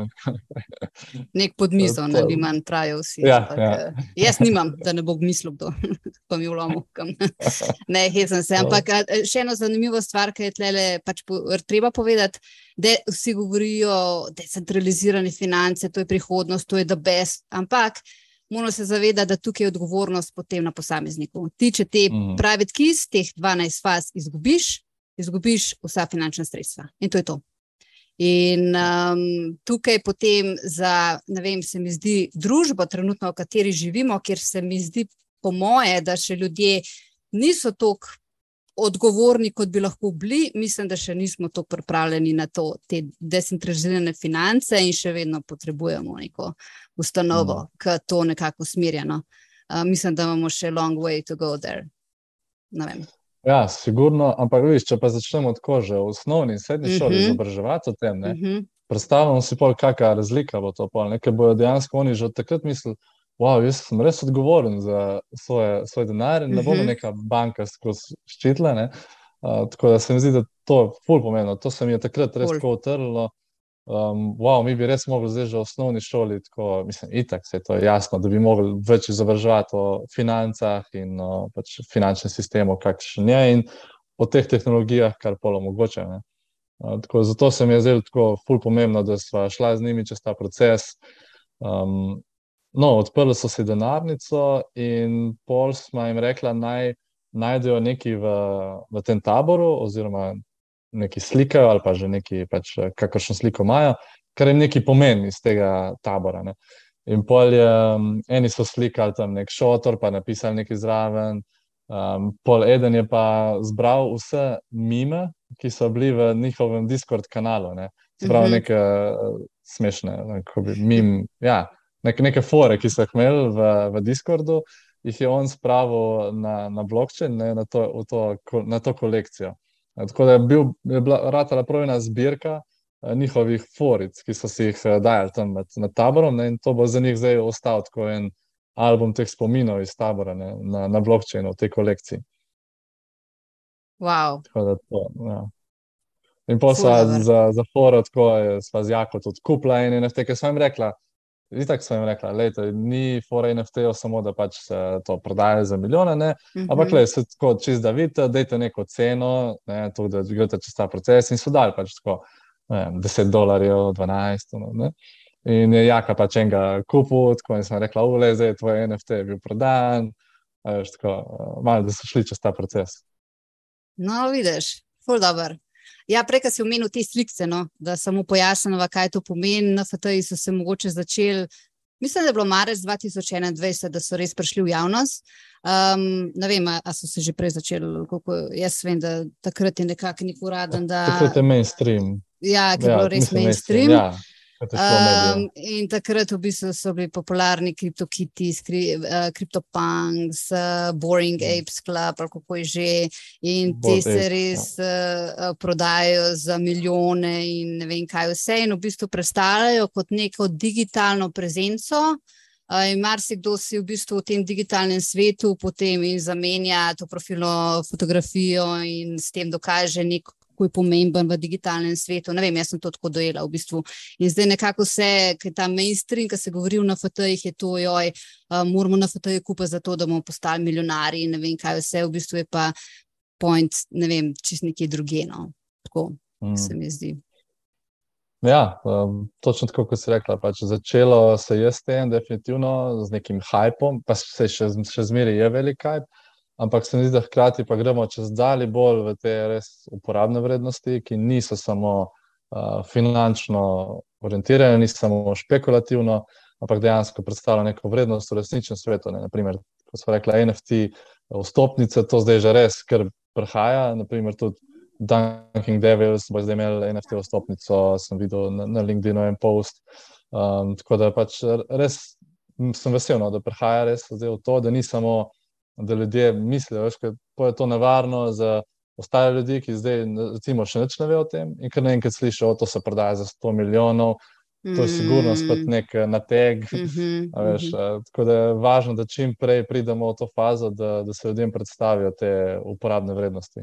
Nek podmisel, da bi manj trajal vsi. Ja, ja. Uh, jaz nimam, da ne bo mislil, da pa mi vlomo. ne, hecam se. Ampak še ena zanimiva stvar, ki je tlele, pač po, treba povedati, da vsi govorijo, da je centralizirane finance, to je prihodnost, to je the best. Ampak moramo se zavedati, da tukaj je odgovornost potem na posamezniku. Ti, če te mm. private keys, teh 12 faz izgubiš, izgubiš vsa finančna sredstva. In to je to. In um, tukaj potem za, ne vem, se mi zdi družba, trenutno v kateri živimo, kjer se mi zdi, po moje, da še ljudje niso tako odgovorni, kot bi lahko bili. Mislim, da še nismo tako pripravljeni na to, te decentralizirane finance in še vedno potrebujemo neko ustanovo, mm. ki to nekako usmerjeno. Uh, mislim, da imamo še long way to go there. Ne vem. Ja, sigurno, ampak viš, če pa začnemo tako že v osnovni in srednji šoli uh mhm. -huh. izobraževati o tem, uh mhm. -huh. predstavljamo si pol, kakšna razlika bo to pol, nekaj bojo dejansko oni že takrat mislili, wow, jaz sem res odgovoren za svoje, svoj denar in uh -huh. ne bomo mhm. neka banka skozi ščitle, uh, tako da se mi zdi, da to je ful pomembno, to se mi je takrat res tako utrlo, um, wow, mi bi res mogli zdaj že v osnovni šoli, tako, mislim, itak se je to jasno, da bi mogli več izobraževati o financah in o pač, finančnem sistemu, kakšen je in o teh tehnologijah, kar polo mogoče. Uh, tako, zato se mi je zdelo tako ful pomembno, da smo šla z njimi čez ta proces. Um, no, odprli so si denarnico in pol smo jim rekla, naj najdejo nekaj v, v tem taboru, oziroma nekaj slikajo ali pa že nekaj, pač, kakršno sliko imajo, kar jim nekaj pomeni iz tega tabora. Ne. In pol je, um, eni so slikali tam nek šotor, pa napisali nekaj zraven. Um, pol eden je pa zbral vse mime, ki so bili v njihovem Discord kanalu. Ne. Zbral mm -hmm. neke uh, smešne, bi mim, ja, nek, neke fore, ki so jih imeli v, v Discordu, jih je on spravil na, na blockchain, ne, na, to, to, na to kolekcijo. Tako da je, bil, je bila ratala pravna zbirka eh, njihovih foric, ki so si jih eh, dajali tam med, med taborom, ne, in to bo za njih zdaj ostal kot en album teh spominov iz tabora ne, na, na blockchainu v tej kolekciji. Wow. To, ja. In pa za, za foro, tako je sva z Jako tudi kupila in NFT, ki sem jim rekla. Tako sem jim rekla, da ni fora NFT-ov samo, da pač se to prodaja za milijone, mm -hmm. ampak le se tako čist da vidite, dajte neko ceno, ne, to, da greste čez ta proces in so dali pač tako vem, 10 dolarjev, 12. No, in je jaka pač enega kupil, tako in sem rekla, ule, zdaj je tvoj NFT bil prodan. Veš, tako, malo, da so šli čez ta proces. No, vidiš, ful dobr. Ja, prej si omenil te slike, no, da samo pojasnimo, kaj to pomeni. Na FTI so se mogoče začeli Mislim, da je bilo marec 2021, da so res prišli v javnost. Um, ne vem, ali so se že prej začeli. Jaz vem, da takrat je nekako nek uraden. Da... Takrat je mainstream. Ja, ki je ja, bilo res mainstream. mainstream. Ja. Um, in takrat v bistvu so bili popularni kriptokiti, kriptopunks, uh, uh, Boring mm. Apes Club, ali kako je že. In te se res ja. uh, prodajajo za milijone in ne vem kaj vse. In v bistvu predstavljajo kot neko digitalno prezenco. Uh, in marsikdo si v bistvu v tem digitalnem svetu potem zamenja to profilno fotografijo in s tem dokaže neko kako je pomemben v digitalnem svetu. Ne vem, jaz sem to tako dojela v bistvu. In zdaj nekako vse, ki je ta mainstream, ki se govori na FT-jih, je to, joj, uh, moramo na FT-je kupiti za to, da bomo postali milijonari in ne vem, kaj vse, v bistvu je pa point, ne vem, čist nekje drugeno. Tako mm. se mi zdi. Ja, um, točno tako, kot si rekla. Pač začelo se je s tem, definitivno z nekim hajpom, pa se še, še zmeraj je velik hajp. Ampak se mi zdi, da hkrati pa gremo čez dalje bolj v te res uporabne vrednosti, ki niso samo uh, finančno orientirane, niso samo špekulativno, ampak dejansko predstavljajo neko vrednost v resničnem svetu. Ne? Naprimer, kot smo rekli, NFT, vstopnice, to zdaj že res, ker prihaja. Naprimer, tudi Dunking Devils bo zdaj imel NFT vstopnico, sem videl na, na LinkedIn-u en post. Um, tako da pač res sem vesel, no, da prihaja res zdaj v to, da ni samo da ljudje mislijo, da je to nevarno za ostale ljudi, ki zdaj recimo, še nič ne vejo o tem. In kar naenkrat slišijo, da se prodaja za 100 milijonov, to je sigurno spet nek nateg. Mm -hmm, veš, mm -hmm. Tako da je važno, da čim prej pridemo v to fazo, da, da se ljudem predstavijo te uporabne vrednosti.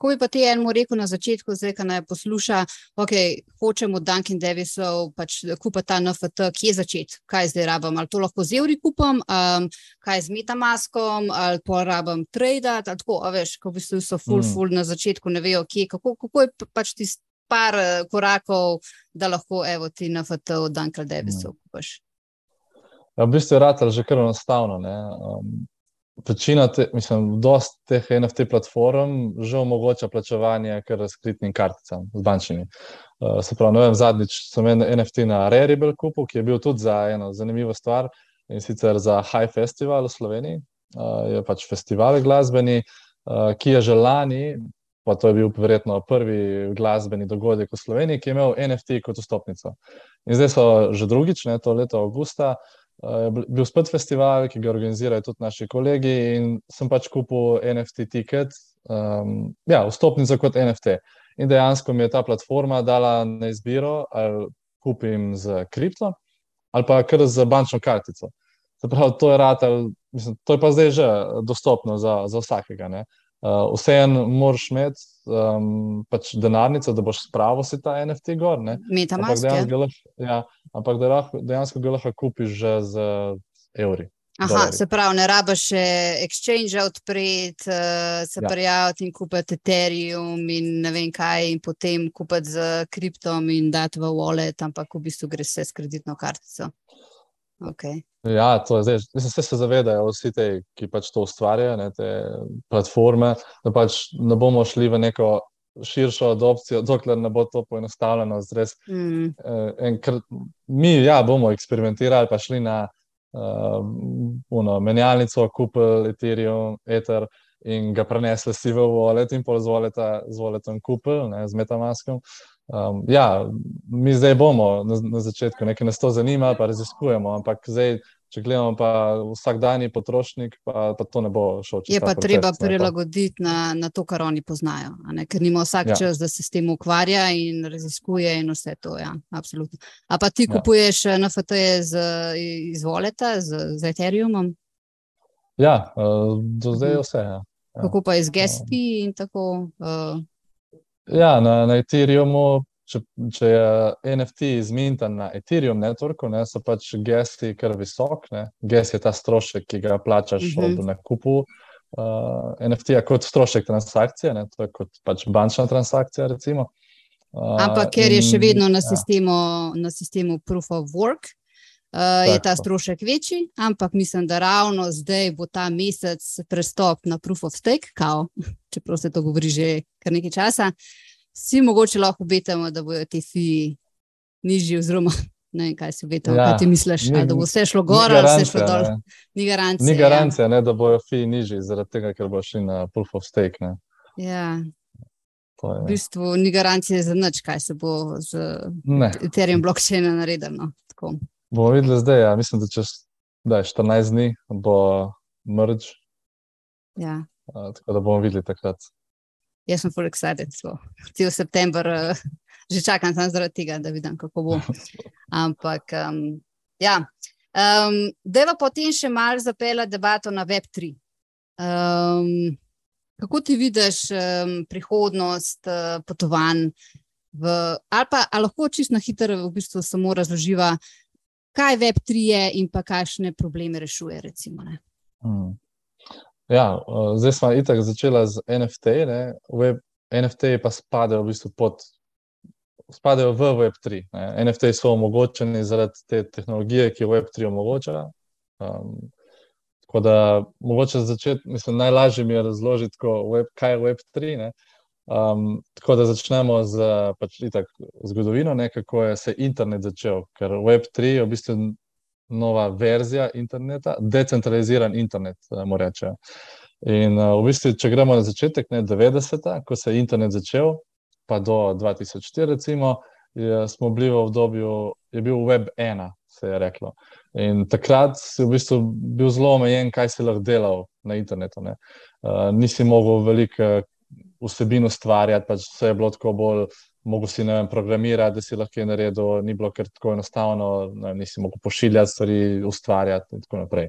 Ko bi pa ti enemu rekel na začetku, zdaj, ki naj posluša, ok, hočemo Dunkin Davisov, pač kupiti ta NFT, kje začeti, kaj zdaj rabim, ali to lahko z evri kupam, um, kaj z metamaskom, ali pa rabim trade, ali tako, a veš, ko v bistvu so full, mm. full na začetku, ne vejo, kje, kako, kako je pač ti par eh, korakov, da lahko evo ti NFT od Dunkin Davisov mm. kupaš. Ja, v bistvu je rad že kar enostavno. Um, večina, te, mislim, dosta teh NFT platform že omogoča plačevanje kar razkritnim karticam z bančnimi. Uh, se pravi, ne vem, zadnjič sem imel NFT na Rarible kupu, ki je bil tudi za eno zanimivo stvar in sicer za High Festival v Sloveniji. Uh, je pač festival glasbeni, uh, ki je že lani, pa to je bil verjetno prvi glasbeni dogodek v Sloveniji, ki je imel NFT kot vstopnico. In zdaj so že drugič, ne to leto avgusta, je bil spet festival, ki ga organizirajo tudi naši kolegi, in sem pač kupil NFT tiket, um, ja, vstopnico kot NFT. In dejansko mi je ta platforma dala na izbiro, ali kupim z kripto, ali pa kar z bančno kartico. Pravi, to, je rad, ali, mislim, to je pa zdaj že dostopno za, za vsakega. Ne? Uh, Vseeno moraš imeti um, pač denarnico, da boš spravil si ta NFT gor. Metamask. Ja, ampak da lahko, dejansko ga lahko kupiš že z evri. Aha, dolari. se pravi, ne rabiš še exchange odpreti, uh, se ja. prijaviti in kupiti Ethereum in ne vem kaj, in potem kupiti z kriptom in dati v wallet, ampak v bistvu gre vse s kreditno kartico. Okay. Ja, to je zdaj. Mislim, vse se zavedajo, vsi ti, ki pač to ustvarjajo, ne, te platforme, da pač ne bomo šli v neko širšo adopcijo, dokler ne bo to poenostavljeno. Mm. Eh, mi ja, bomo eksperimentirali, pa šli na uh, menjalnico, kupili Ethereum, Ether in ga prenesli si v Wallet in pol z Walletom kupili, z Metamaskom. Um, ja, mi zdaj bomo na, na začetku, nekaj nas to zanima, pa raziskujemo, ampak zdaj, če gledamo pa vsakdanji potrošnik, pa, pa to ne bo šlo čez. Je pa proces, treba prilagoditi na, na to, kar oni poznajo, ker nima vsak ja. čas, da se s tem ukvarja in raziskuje in vse to. Ja, absolutno. A pa ti ja. kupuješ ja. NFT z izvoleta, z, z Ethereumom? Ja, uh, do zdaj je mhm. vse. Ja. Ja. Kako pa je z gesti in tako? Uh, Ja, na, na Ethereumu, če, če je NFT izminten na Ethereum networku, ne, so pač gesti kar visok. Ges je ta strošek, ki ga plačaš uh -huh. ob nakupu uh, NFT-ja kot strošek transakcije, ne, to je kot pač bančna transakcija. Recimo. Ampak ker je še vedno na, ja. sistemu, na sistemu Proof of Work, uh, je ta strošek večji, ampak mislim, da ravno zdaj bo ta mesec prestop na Proof of Stake, kao, čeprav se to govori že kar nekaj časa. Vsi mogoče lahko obetamo, da bodo ti fi nižji, oziroma ne vem, kaj si obetamo, ja, kaj ti misliš, ni, da bo vse šlo gor ali vse šlo dol. Ni garancija. Ni garancija, ja. ne, da bojo fi nižji, zaradi tega, ker bo šli na Proof of Stake. Ne. Ja. V bistvu ni garancije za nič, kaj se bo z Ethereum blockchainom naredilo. No. Bomo videli zdaj, ja. mislim, da čez da 14 dni bo mrč. Ja. Tako da bomo videli takrat. Jaz sem full excited, cel september uh, že čakam samo zaradi tega, da vidim, kako bo. Ampak, um, ja. Um, da pa potem še malo zapela debato na Web3. Um, Kako ti vidiš um, prihodnost uh, potovanj, v, ali pa ali lahko čisto na hitro v bistvu samo razloživa, kaj Web3 je in pa kakšne probleme rešuje? Recimo, hmm. ja, uh, zdaj smo itak začeli z NFT, ne? Web, NFT pa spadajo v bistvu pod. Spadajo v Web3. Ne. NFT so omogočeni zaradi te tehnologije, ki jo Web3 omogoča. Um, Tako da mogoče začeti, mislim, najlažje mi je razložiti, web, kaj je Web3. Um, tako da začnemo z pač, itak, zgodovino, ne, kako je se internet začel. Ker Web3 je v bistvu nova verzija interneta, decentraliziran internet, da mu rečejo. In uh, v bistvu, če gremo na začetek, ne 90-ta, ko se je internet začel, pa do 2004, recimo, je, smo bili v obdobju, je bil Web 1, se je reklo. In takrat si v bistvu bil zelo omejen, kaj si lahko delal na internetu. Uh, nisi mogel veliko vsebin ustvarjati, pač vse je bilo tako bolj. Mogoče si vem, programirati, da si lahko naredil, ni bilo kar tako enostavno, ne, nisi mogel pošiljati stvari, ustvarjati in tako naprej.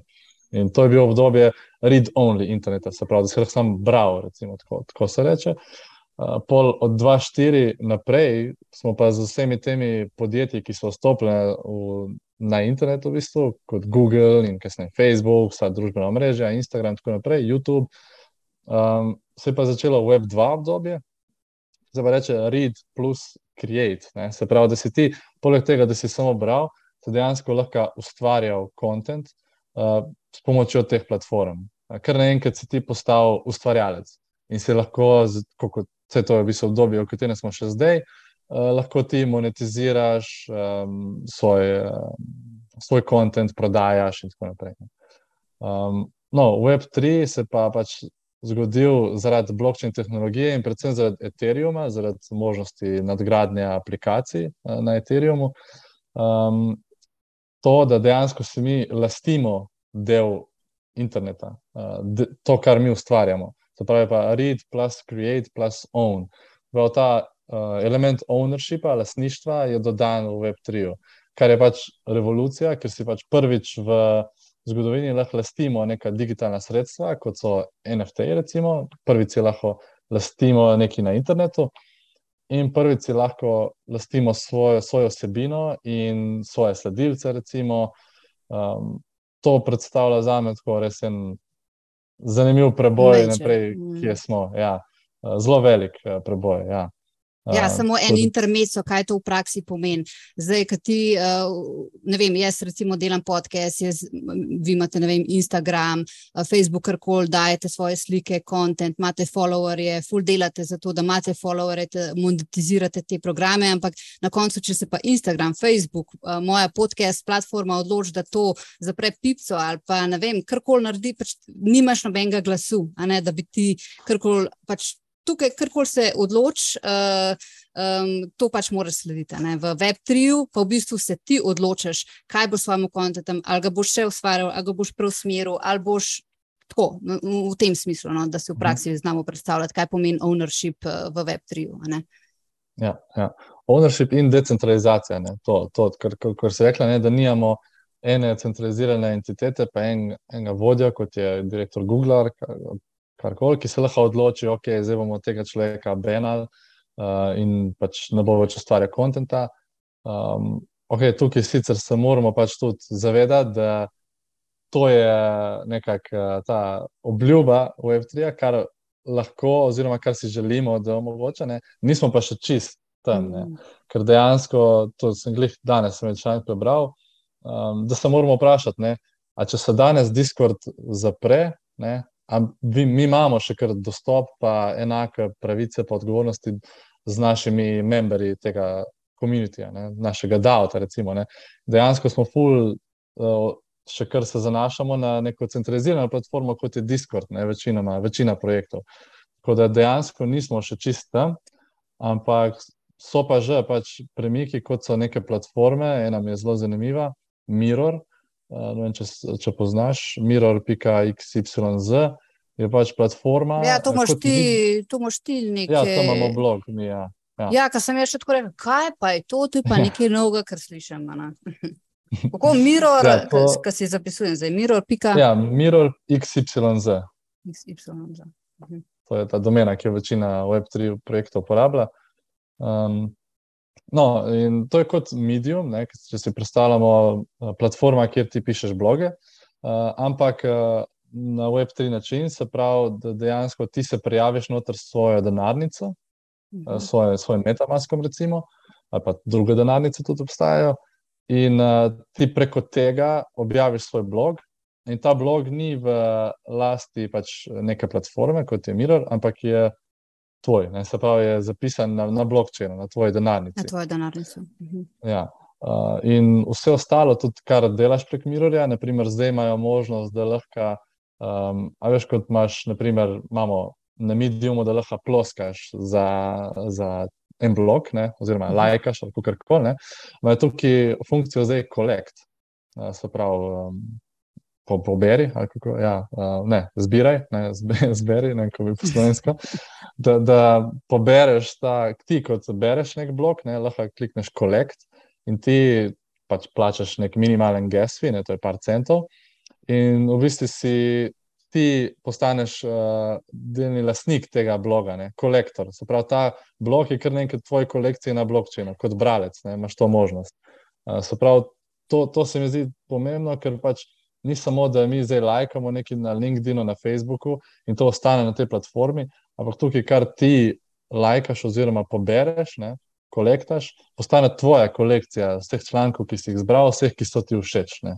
In to je bilo obdobje read-only interneta, se pravi, da si lahko sam bral, recimo, tako, tako se reče. Uh, pol od 2-4 naprej smo pa z vsemi temi podjetji, ki so vstopili na internetu, v bistvu, kot Google in kasneje Facebook, vsa družbena mreža, Instagram in tako naprej, YouTube. Um, se je pa začelo Web 2 obdobje, zdaj pa reče Read plus Create. Ne? Se pravi, da si ti, poleg tega, da si samo bral, dejansko lahko ustvarjal kontent uh, s pomočjo teh platform. Ker naenkrat si ti postal ustvarjalec in si lahko, kot vse to je v bistvu obdobje, v katerem smo še zdaj. Uh, lahko ti monetiziraš um, svoj, um, svoj content, prodajaš in tako naprej. Um, no, Web3 se pa pač zgodil zaradi blockchain tehnologije in predvsem zaradi Ethereuma, zaradi možnosti nadgradnje aplikacij uh, na Ethereumu. Um, to, da dejansko si mi lastimo del interneta, uh, to, kar mi ustvarjamo. To pravi pa read plus create plus own. Prav ta uh, element ownershipa, lasništva je dodan v Web3, kar je pač revolucija, ker si pač prvič v zgodovini lahko lastimo neka digitalna sredstva, kot so NFT, recimo, prvič lahko lastimo nekaj na internetu. In prvič lahko lastimo svojo, svojo osebino in svoje sledilce. Recimo. Um, to predstavlja za me tako res en zanimiv preboj, naprej, mm. kje smo. Ja, zelo velik uh, preboj. Ja. Ja, samo en intermezzo, kaj to v praksi pomeni. Zdaj, ki ti, ne vem, jaz recimo delam podcast, jaz, vi imate vem, Instagram, Facebook, karkoli, dajete svoje slike, kontent, imate followerje, full delate za to, da imate followerje, monetizirate te programe, ampak na koncu, če se pa Instagram, Facebook, moja podcast platforma odloči, da to zapre pipco ali pa ne vem, karkoli naredi, pač nimaš nobenega glasu, ne, da bi ti karkoli pač tukaj, kar koli se odloči, uh, um, to pač moraš slediti. Ne? V Web3-u pa v bistvu se ti odločiš, kaj boš s svojim kontentom, ali ga boš še ustvarjal, ali ga boš preusmeril, ali boš. Tako, v tem smislu, no, da se v praksi mhm. znamo predstavljati, kaj pomeni ownership eh, v Web3. Ja, ja. Ownership in decentralizacija. To, to, kar, kar se je rekla, ne, da nimamo ene centralizirane entitete, pa en, enega vodja, kot je direktor Google, karkoli, ki se lahko odloči, okay, zdaj bomo tega človeka benali uh, in pač ne bo več ustvarjal konta. Um, okay, tukaj sicer se moramo pač tudi zavedati, da to je nekakšna uh, ta obljuba Web3, kar lahko, oziroma kar si želimo, da omogoča. Ne? Nismo pa še čist tam. Mm. Ker dejansko, to sem jih danes večkrat prebral, um, da se moramo vprašati, ne, če se danes Discord zapre, ne, vi, mi imamo še kar dostop, pa enake pravice, pa odgovornosti z našimi membri tega komunitija, našega DAO-ta. Dejansko smo full. Uh, Še kar se zanašamo na neko centralizirano platformo, kot je Discord, ne, večinoma, večina projektov. Tako da dejansko nismo še čist tam, ampak so pa že pač premiki, kot so neke platforme. Ena mi je zelo zanimiva, Mirror. Uh, vem, če, če poznaš, mirror.xyz je pač platforma. Ja, to imaš ti, to imaš ti nekaj. Ja, to imamo blog, mi ja. Ja, ja kar sem jaz še tako rekel, kaj pa je to, je pa nekaj ja. novega, kar slišim. Kako mirror, ja, to... kaj si zapisujem zdaj, mirror. Pika... Ja, mirror XYZ. XYZ. Mhm. To je ta domena, ki jo večina Web3 projektov uporablja. Um, no, in to je kot medium, ne, če si predstavljamo platforma, kjer ti pišeš bloge, uh, ampak uh, na Web3 način, se pravi, da dejansko ti se prijaviš noter svojo denarnico, mhm. -huh. svoje, svojim metamaskom, recimo, ali pa druge denarnice tudi obstajajo, in uh, ti preko tega objaviš svoj blog. In ta blog ni v lasti pač neke platforme, kot je Mirror, ampak je tvoj, ne? se pravi, je zapisan na, na blokčinu, na tvoji denarnici. Na tvoji denarnici. Mhm. Ja. Uh, in vse ostalo, tudi kar delaš prek Mirrorja, naprimer, zdaj imajo možnost, da lahko Um, a veš, kot imaš, naprimer, imamo na mediumu, da lahko ploskaš za, za en blok, ne, oziroma mhm. lajkaš ali kar koli. Imajo tukaj funkcijo zdaj collect, uh, se pravi, um, po, poberi, kako, ja, uh, ne, zbiraj, ne, zberi, ne, kako bi poslovensko. Da, da pobereš ta, ti kot bereš nek blok, ne, lahko klikneš collect in ti pač plačaš nek minimalen gas fee, ne, to je par centov. In v bistvu si ti postaneš uh, delni lastnik tega bloga, ne? kolektor. Se pravi, ta blog je kar nekaj tvoje kolekcije na blokčinu, kot bralec, ne? imaš to možnost. Uh, se pravi, to, to se mi zdi pomembno, ker pač ni samo, da mi zdaj lajkamo nekaj na LinkedIn-u, na Facebooku in to ostane na tej platformi, ampak tukaj, kar ti lajkaš oziroma pobereš. Ne? Kolektaš, postane tvoja kolekcija vseh člankov, ki si jih zbral, vseh, ki so ti všeč. Ne,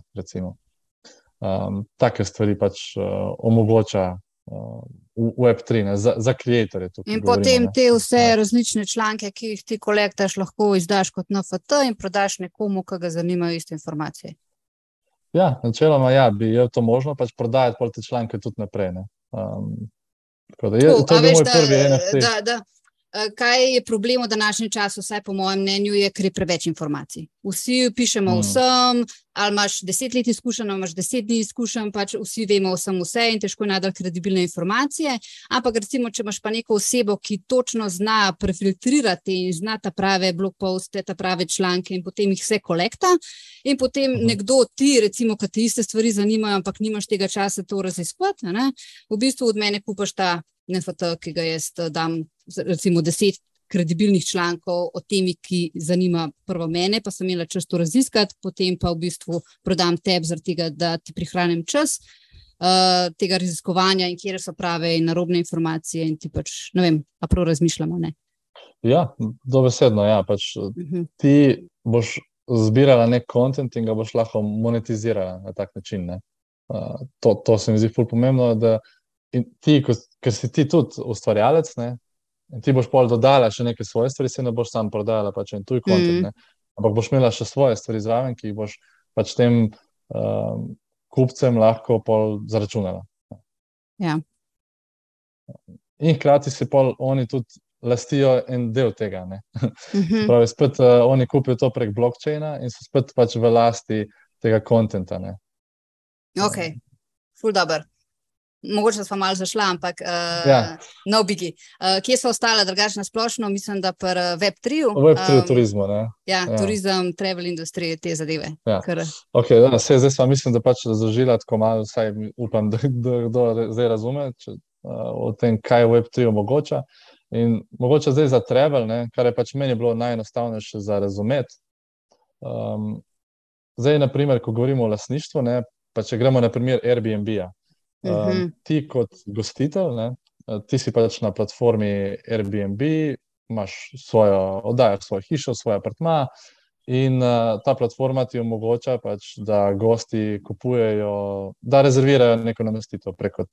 um, take stvari pač uh, omogoča uh, Web3 ne, za, za ustvarjalce. In potem te vse ja. različne članke, ki jih ti kolektaš, lahko izdaš kot NFT in prodaš nekomu, ki ga zanimajo iste informacije. Ja, načeloma ja, bi je to možno pač prodajati te članke tudi naprej. Um, da, je, to, to je moj prvi NFT. Da, da. Kaj je problem v današnjem času, vsaj po mojem mnenju, je, ker je preveč informacij. Vsi pišemo mm. vsem, ali imaš deset let izkušenj, ali imaš deset dni izkušenj, pač vsi vemo vsem vse in težko najti kredibilne informacije. Ampak, recimo, če imaš pa neko osebo, ki točno zna prefiltrirati in zna ta prave blogposte, ta prave članke in potem jih vse kolekta, in potem mm. nekdo ti, recimo, ki ti iste stvari zanimajo, ampak nimaš tega časa to raziskovati, v bistvu od mene kupaš ta. NFT, ki ga jaz dam recimo deset kredibilnih člankov o temi, ki zanima prvo mene, pa sem imela čas to raziskati, potem pa v bistvu prodam tebi, zaradi tega, da ti prihranim čas uh, tega raziskovanja in kje so prave in narobne informacije. In ti pač, ne vem, a prav razmišljamo. Ne? Ja, dobesedno. Ja, pač, uh mhm. -huh. Ti boš zbirala nek kontent in ga boš lahko monetizirala na tak način. Uh, to, to se mi zdi fully pomembno. Da, ti, ker si ti tudi ustvarjalec, ne, In ti boš pol dodala še nekaj svoje stvari, se ne boš sam prodajala, pač en tuj kontent. Mm. Ampak boš imela še svoje stvari zraven, ki jih boš pač tem um, kupcem lahko pol zaračunala. Ja. In hkrati se pol oni tudi lastijo en del tega. Mm -hmm. Pravi, spet uh, oni kupijo to prek blokčina in so spet pač v lasti tega kontenta. Ok, full dobro mogoče smo malo zašla, ampak uh, ja. no, bigi. Uh, kje so ostale, drugače na splošno, mislim, da pri Web3. Web3 um, turizmu. Ja, ja, turizem, travel industrije, te zadeve. Ja. Okay, da, se, zdaj sem mislim, da pač razložila tako malo, vsaj upam, da kdo zdaj razume če, uh, o tem, kaj Web3 omogoča. In mogoče zdaj za travel, ne, kar je pač meni bilo najenostavnejše za razumeti. Um, zdaj, naprimer, ko govorimo o lasništvu, ne, pa če gremo na primer Airbnb-a. Uh -huh. um, ti, kot gostitelj, ne, ti si pač na platformi Airbnb, imaš svojo oddajo, svojo hišo, svoj apartma. In uh, ta platforma ti omogoča, pač, da gosti kupujejo, da rezervirajo neko namestitev preko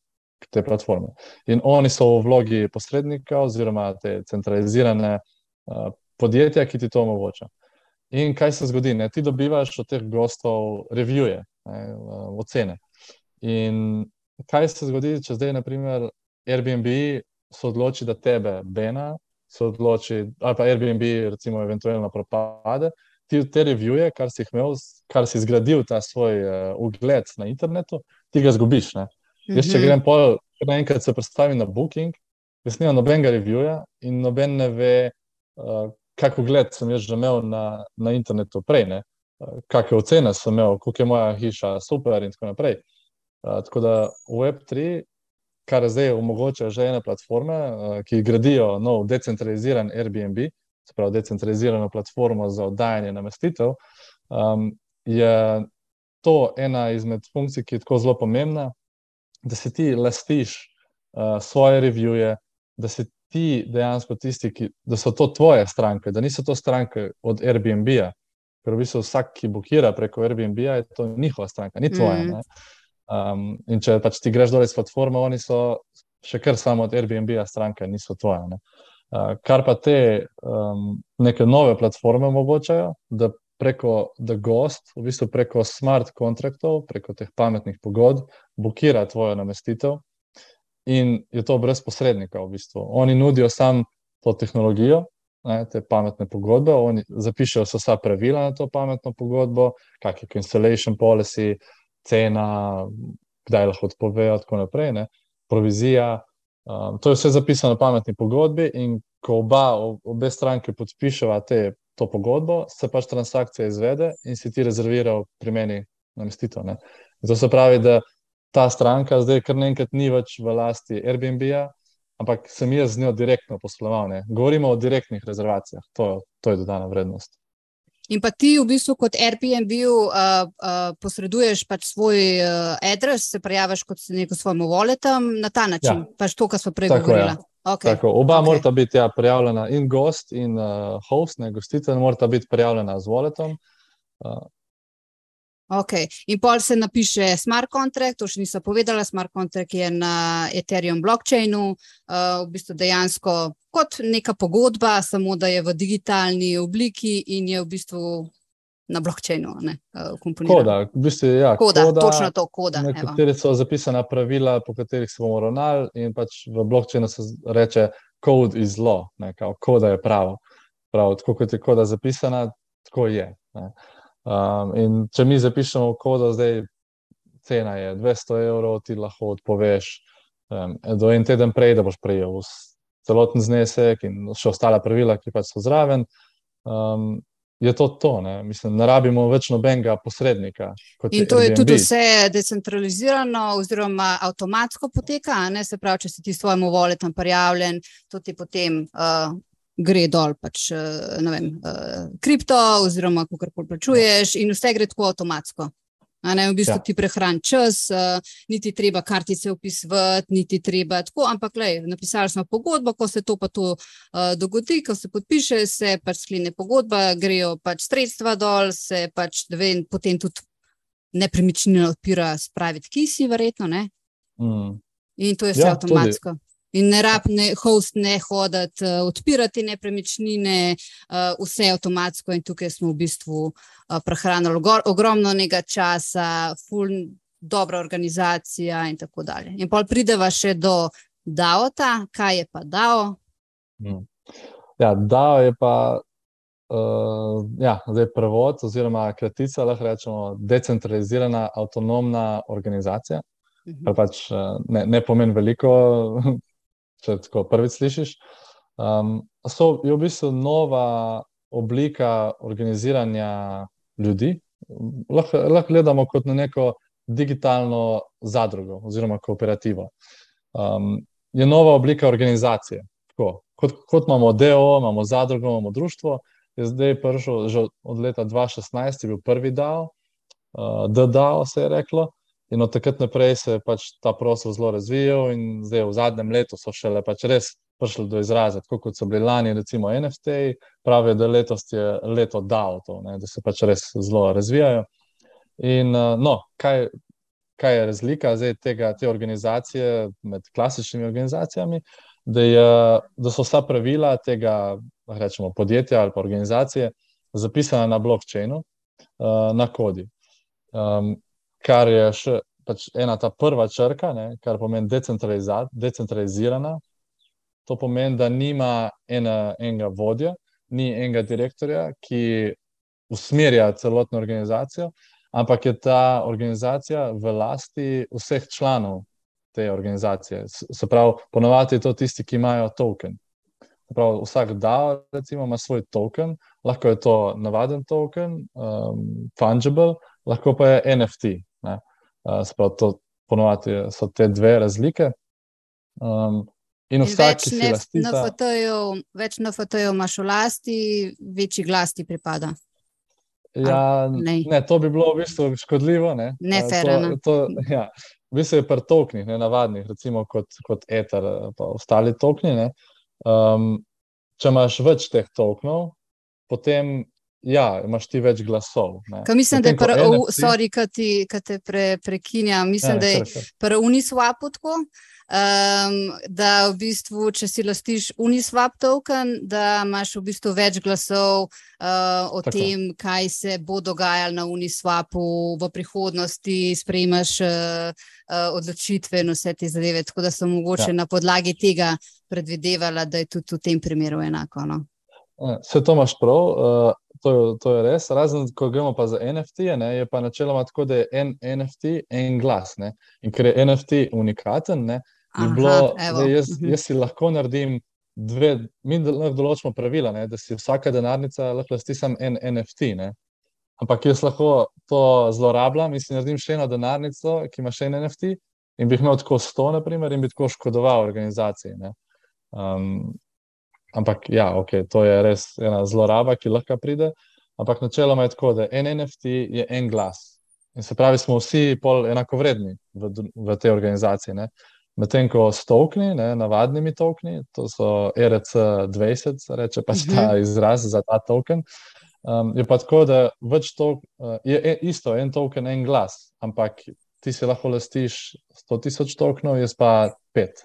te platforme. In oni so v vlogi posrednika oziroma te centralizirane uh, podjetja, ki ti to omogoča. In kaj se zgodi? Ne? Ti dobivaš od teh gostov revije, ne, ocene. In kaj se zgodi, če zdaj, na primer, Airbnb se odloči, da tebe, Bena, se odloči, ali pa Airbnb, recimo, eventualno propade. Ti te revije, kar si jih imel, kar si zgradil ta svoj uh, ugled na internetu, ti ga zgubiš. Mm -hmm. Jaz, če mhm. grem pol, naenkrat se predstavim na Booking, jaz nimam nobenega revija in noben ne ve, uh, kak ugled sem jaz že imel na, na internetu prej, ne? kakšne ocene sem imel, koliko je moja hiša super in tako naprej. Uh, tako da Web3, kar zdaj omogoča že ene platforme, uh, ki gradijo nov decentraliziran Airbnb, se pravi decentralizirano platformo za oddajanje namestitev, um, je to ena izmed funkcij, ki je tako zelo pomembna, da si ti lastiš uh, svoje revije, da si ti dejansko tisti, ki, da so to tvoje stranke, da niso to stranke od Airbnb-a. Ker v bistvu vsak, ki blokira preko Airbnb-a, je to njihova stranka, ni tvoja. Mm. Um, in če pač ti greš dol iz platforme, oni so še kar samo od Airbnb-a stranke, niso tvoje. Ne? Uh, kar pa te um, neke nove platforme omogočajo, da preko da gost, v bistvu preko smart kontraktov, preko teh pametnih pogodb, blokira tvojo namestitev in je to brez posrednika. V bistvu. Oni nudijo samo to tehnologijo, ne, te pametne pogodbe, oni zapišajo vsa pravila na to pametno pogodbo, kakšne so installation policy, cena, kdaj lahko odpovejo, in tako naprej, ne, provizija. Um, to je vse zapisano na pametni pogodbi, in ko oba, obe stranke podpiševa te, to pogodbo, se pač transakcija izvede in si ti rezerviral pri meni namestitev. To se pravi, da ta stranka zdaj kar nekaj ni več v lasti Airbnb-a, ampak sem jaz z njo direktno posloval. Ne. Govorimo o direktnih rezervacijah, to, to je dodana vrednost. In pa ti v bistvu kot Airbnb uh, uh, posreduješ pač svoj uh, adres, se prijaviš kot neko svojemu voletom na ta način, ja. pač to, kar smo prej govorili. Okay. Oba okay. morata biti ja, prijavljena, in gost, in uh, host, ne gostitelj, morata biti prijavljena z voletom. Uh, Okay. In pol se napiše smart contract, to še nisem povedala, smart contract je na Ethereum blockchainu, uh, v bistvu dejansko kot neka pogodba, samo da je v digitalni obliki in je v bistvu na blockchainu. Ne, uh, koda, v bistvu, ja, koda, koda, točno to, koda. Na kateri so zapisana pravila, po katerih se bomo ravnali, in pač v blockchainu se reče, code is law, ne, kao, koda je pravo. Prav, tako kot je koda zapisana, tako je. Ne. Um, in če mi zapišemo kodo, zdaj cena je 200 evrov, ti lahko odpoveš um, do en teden prej, da boš prejel celoten znesek in še ostale pravila, ki pač so zraven. Um, je to to, ne? mislim, ne rabimo več nobenega posrednika. In to je, je tudi vse decentralizirano, oziroma avtomatsko poteka, ne? se pravi, če si ti svojemu voletom prijavljen, to ti potem. Uh, gre dol, pač, eh, ne vem, uh, kripto, oziroma kako kar plačuješ, in vse gre tako avtomatsko. Ne, v bistvu ja. ti prehrani čas, uh, niti treba kartice upisati, niti treba tako, ampak lej, napisali smo pogodbo, ko se to pa to uh, dogodi, ko se podpiše, se pač sklene pogodba, grejo pač sredstva dol, se pač vem, potem tudi nepremičnina odpira, spraviti kisi, verjetno. Mm. In to je vse ja, avtomatsko. Tudi. In ne rabne, host ne hoditi, uh, odpirati nepremičnine, uh, vse avtomatsko, in tukaj smo v bistvu uh, prehranili ogromno nekaj časa, ful, dobra organizacija in tako dalje. In pol prideva še do DAO-ta, kaj je pa DAO? Hmm. Ja, DAO je pa uh, ja, zdaj prevod, oziroma kratica, lahko rečemo, decentralizirana avtonomna organizacija. Uh -huh. Kar pač ne, ne pomeni veliko, če tako prvič slišiš. Um, so je v bistvu nova oblika organiziranja ljudi. Lahko, lahko gledamo kot na neko digitalno zadrugo oziroma kooperativo. Um, je nova oblika organizacije. Tako, kot, kot imamo DO, imamo zadrugo, imamo društvo. Je zdaj prišel, že od leta 2016 je bil prvi DAO, uh, DDAO se je reklo. In od takrat naprej se je pač ta prostor zelo razvijal, in zdaj v zadnjem letu so šele pač res prišli do izraza, tako kot so bili lani, recimo NFT, pravijo, da letos je leto DAO, da se pač res zelo razvijajo. In uh, no, kaj, kaj je razlika zdaj tega, te organizacije med klasičnimi organizacijami? Da, je, da so vsa pravila tega rečemo, podjetja ali organizacije zapisana na blokčinu, uh, na kodi. Um, kar je še pač ena ta prva črka, ne, kar pomeni decentralizirana. To pomeni, da nima ena, enega vodja, ni enega direktorja, ki usmerja celotno organizacijo, ampak je ta organizacija v lasti vseh članov te organizacije. Se pravi, ponovadi je to tisti, ki imajo token. Prav, vsak da, recimo, ima svoj token, lahko je to navaden token, um, fungible, lahko pa je NFT. Sprav, to ponovadi so te dve razlike. Um, in vsak, ki si lasti. Več NFT-jev imaš v lasti, večji glas ti pripada. Ja, ne. ne, to bi bilo v bistvu škodljivo. Ne, ne ferano. Ja, v bistvu je pri toknih, ne navadnih, recimo kot, kot eter, pa ostali tokni. Ne, um, če imaš več teh toknov, potem Ja, imaš ti več glasov. Mislim, da je prvo, NFT... sorry, kad ti, kad te pre, prekinjam, mislim, ne, da je prvo Uniswap tako, um, da v bistvu, če si lastiš Uniswap token, da imaš v bistvu več glasov uh, o tako. tem, kaj se bo dogajalo na Uniswapu v prihodnosti, sprejmaš uh, uh, odločitve in vse te zadeve, tako da sem mogoče ja. na podlagi tega predvidevala, da je tudi v tem primeru enako. No? Vse to imaš prav, uh, to, je, to je res. Razen, ko gremo pa za NFT, ne, je pa načeloma tako, da je en NFT en glas. Ne. In ker je NFT unikaten, ne, Aha, bilo, da jaz, mhm. jaz si lahko naredim dve, mi lahko določimo pravila, ne, da si vsaka denarnica lahko lasti samo en NFT. Ne. Ampak jaz lahko to zlorabljam in si naredim še eno denarnico, ki ima še en NFT. In bi imel tako 100, naprimer, in bi tako škodoval organizaciji. Um, Ampak, ja, okay, to je res ena zloraba, ki lahko pride. Ampak načeloma je tako, da en NFT je en glas. In se pravi, smo vsi pol enako vredni v, v tej organizaciji. Medtem ko s tokni, ne, navadnimi tokni, to so ERC20, reče pač ta mhm. izraz za ta token. Um, je pa tako, da več to, uh, je e, isto, en token, en glas, ampak ti si lahko lastiš 100 tisoč tokenov, jaz pa pet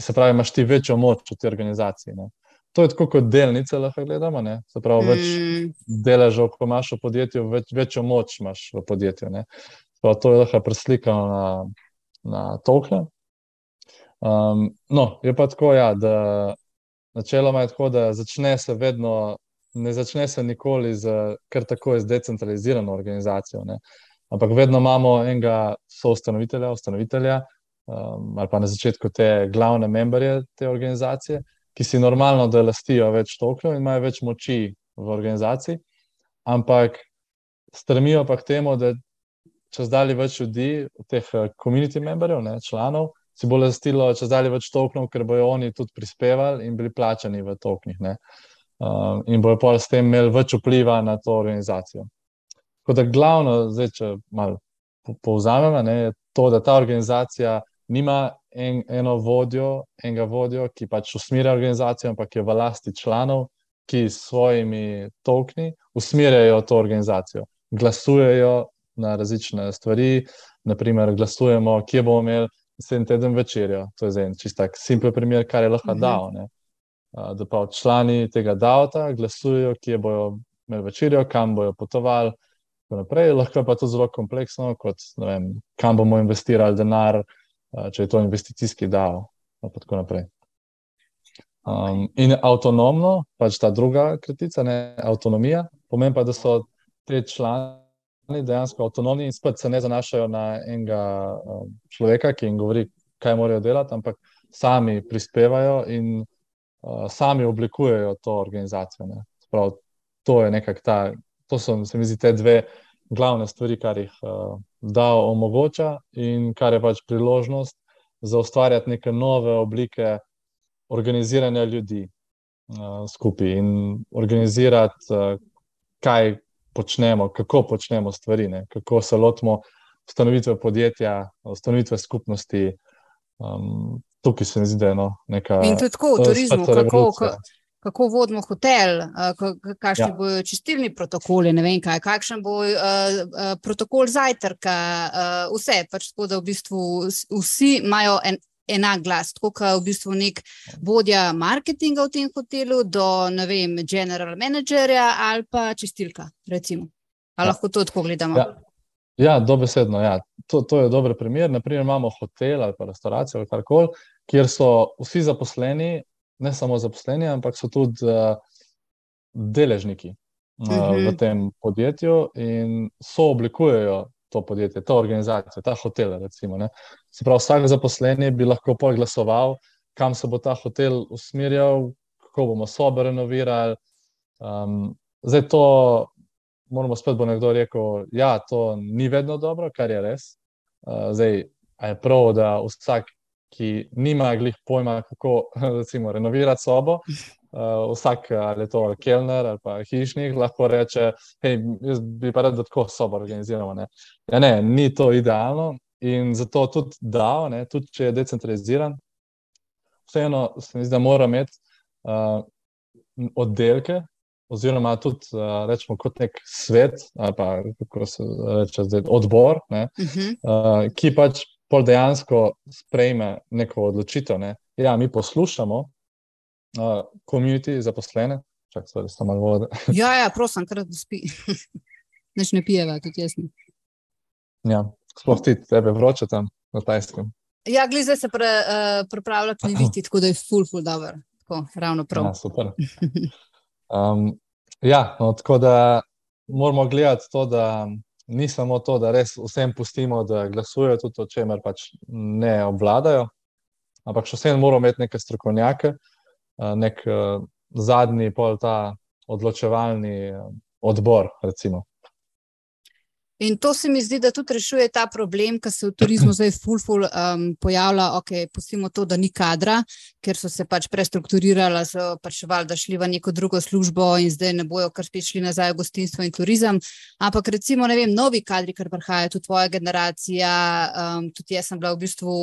se pravi, imaš ti večjo moč v tej organizaciji. Ne. To je tako kot delnice, lahko gledamo. Ne. Se pravi, več mm. deležov, ko imaš v podjetju, več, večjo moč imaš v podjetju. Prav, to je lahko preslikano na, na tokle. Um, no, je pa tako, ja, da načeloma je tako, da začne se vedno, ne začne se nikoli z kar tako z decentralizirano organizacijo. Ne. Ampak vedno imamo enega soustanovitelja, ustanovitelja, um, ali pa na začetku te glavne membrije te organizacije, ki si normalno, da lastijo več tokenov in imajo več moči v organizaciji, ampak stremijo pa k temu, da če zdaj več ljudi, teh community memberjev, ne, članov, si bo lastilo če zdaj več tokenov, ker bojo oni tudi prispevali in bili plačani v tokenih. Um, in bojo pa s tem imeli več vpliva na to organizacijo. Tako da glavno, zdaj, če malo povzamemo, je to, da ta organizacija nima en, eno vodjo, enega vodjo, ki pač usmerja organizacijo, ampak je v lasti članov, ki s svojimi tokni usmerjajo to organizacijo. Glasujejo na različne stvari, naprimer, glasujemo, kje bomo imeli sedem teden večerjo. To je en čist tak simpel primer, kar je lahko mhm. dal. Ne? Da pa člani tega davta glasujejo, kje bojo imeli večerjo, kam bojo potovali. Naprej, lahko pa to zelo kompleksno, kot vem, kam bomo investirali denar, če je to investicijski DAO. In tako naprej. Um, in avtonomno, pač ta druga kritica, ne avtonomija, pomeni pa, da so te člani dejansko avtonomni in spet se ne zanašajo na enega um, človeka, ki jim govori, kaj morajo delati, ampak sami prispevajo in uh, sami oblikujejo to organizacijo. Sprav, to je nekako ta, to so, se mi zdi, te dve glavne stvari, kar jih uh, da omogoča in kar je pač priložnost za ustvarjati neke nove oblike organiziranja ljudi uh, skupaj in organizirati, uh, kaj počnemo, kako počnemo stvari, ne? kako se lotimo ustanovitve podjetja, ustanovitve skupnosti. Um, tukaj se mi zdi, da je no, neka. In tudi tako v turizmu, kako, kako vodimo hotel, kakšni ja. bodo čistilni protokoli, ne vem kaj, kakšen bo uh, uh, protokol zajtrka, uh, vse pač tako, da v bistvu vsi imajo en, enak glas. Tako kot v bistvu nek vodja marketinga v tem hotelu, do ne vem, general managerja ali pa čistilka. Recimo. Ali ja. lahko to tako gledamo? Ja. Ja, dobesedno. Ja. To, to je dober primer. Naprimer, imamo hotel ali pa restavracijo ali karkoli, kjer so vsi zaposleni, ne samo zaposleni, ampak so tudi uh, deležniki uh, uh -huh. v mhm. tem podjetju in so oblikujejo to podjetje, to organizacijo, ta hotel. Recimo, se pravi, vsak zaposleni bi lahko pol glasoval, kam se bo ta hotel usmerjal, kako bomo sobe renovirali. Um, zdaj to. Moramo spet bo nekdo rekel, da ja, to ni vedno dobro, kar je res. Uh, zdaj, je prav, da vsak ki nima glih pojma, kako recimo, renovirati sobo. Uh, vsak, ali to kelner ali pa hišnik, lahko reče: hej, jaz bi pa rad, da tako sobo organiziramo. Ne? Ja, ne, ni to idealno in zato tudi da, ne, tudi če je decentraliziran, vseeno se mi zdi, da mora imeti uh, oddelke, oziroma tudi uh, rečemo kot nek svet, ali pa kako se reče, zdaj, odbor, ne, uh -huh. uh, ki pač pol dejansko sprejme neko odločitev. Ne? Ja, mi poslušamo, uh, zaposlene. Čak, sorry, ja, ja, prosim, kar da spi. Neč ne pijeva, tudi jaz. Ja, sploh ti, tebe vroče tam na tajskem. Ja, glize se pre, uh, pripravlja knjigiti, tako da je full, full dobro. Tako, ravno prav. Ja, super. Um, ja, no, tako da moramo gledati to, da ni samo to, da res vsem pustimo, da glasujejo tudi o čemer pač ne obvladajo, ampak še vsem moramo imeti neke strokovnjake, nek zadnji pol ta odločevalni odbor, recimo. In to se mi zdi, da tudi rešuje ta problem, ki se v turizmu zdaj fulful um, pojavlja. Ok, pustimo to, da ni kadra, ker so se pač prestrukturirali, so pač valjda šli v neko drugo službo in zdaj ne bojo kar spet šli nazaj v gostinstvo in turizem. Ampak recimo, ne vem, novi kadri, kar prihajajo, tudi tvoja generacija, um, tudi jaz sem bila v bistvu,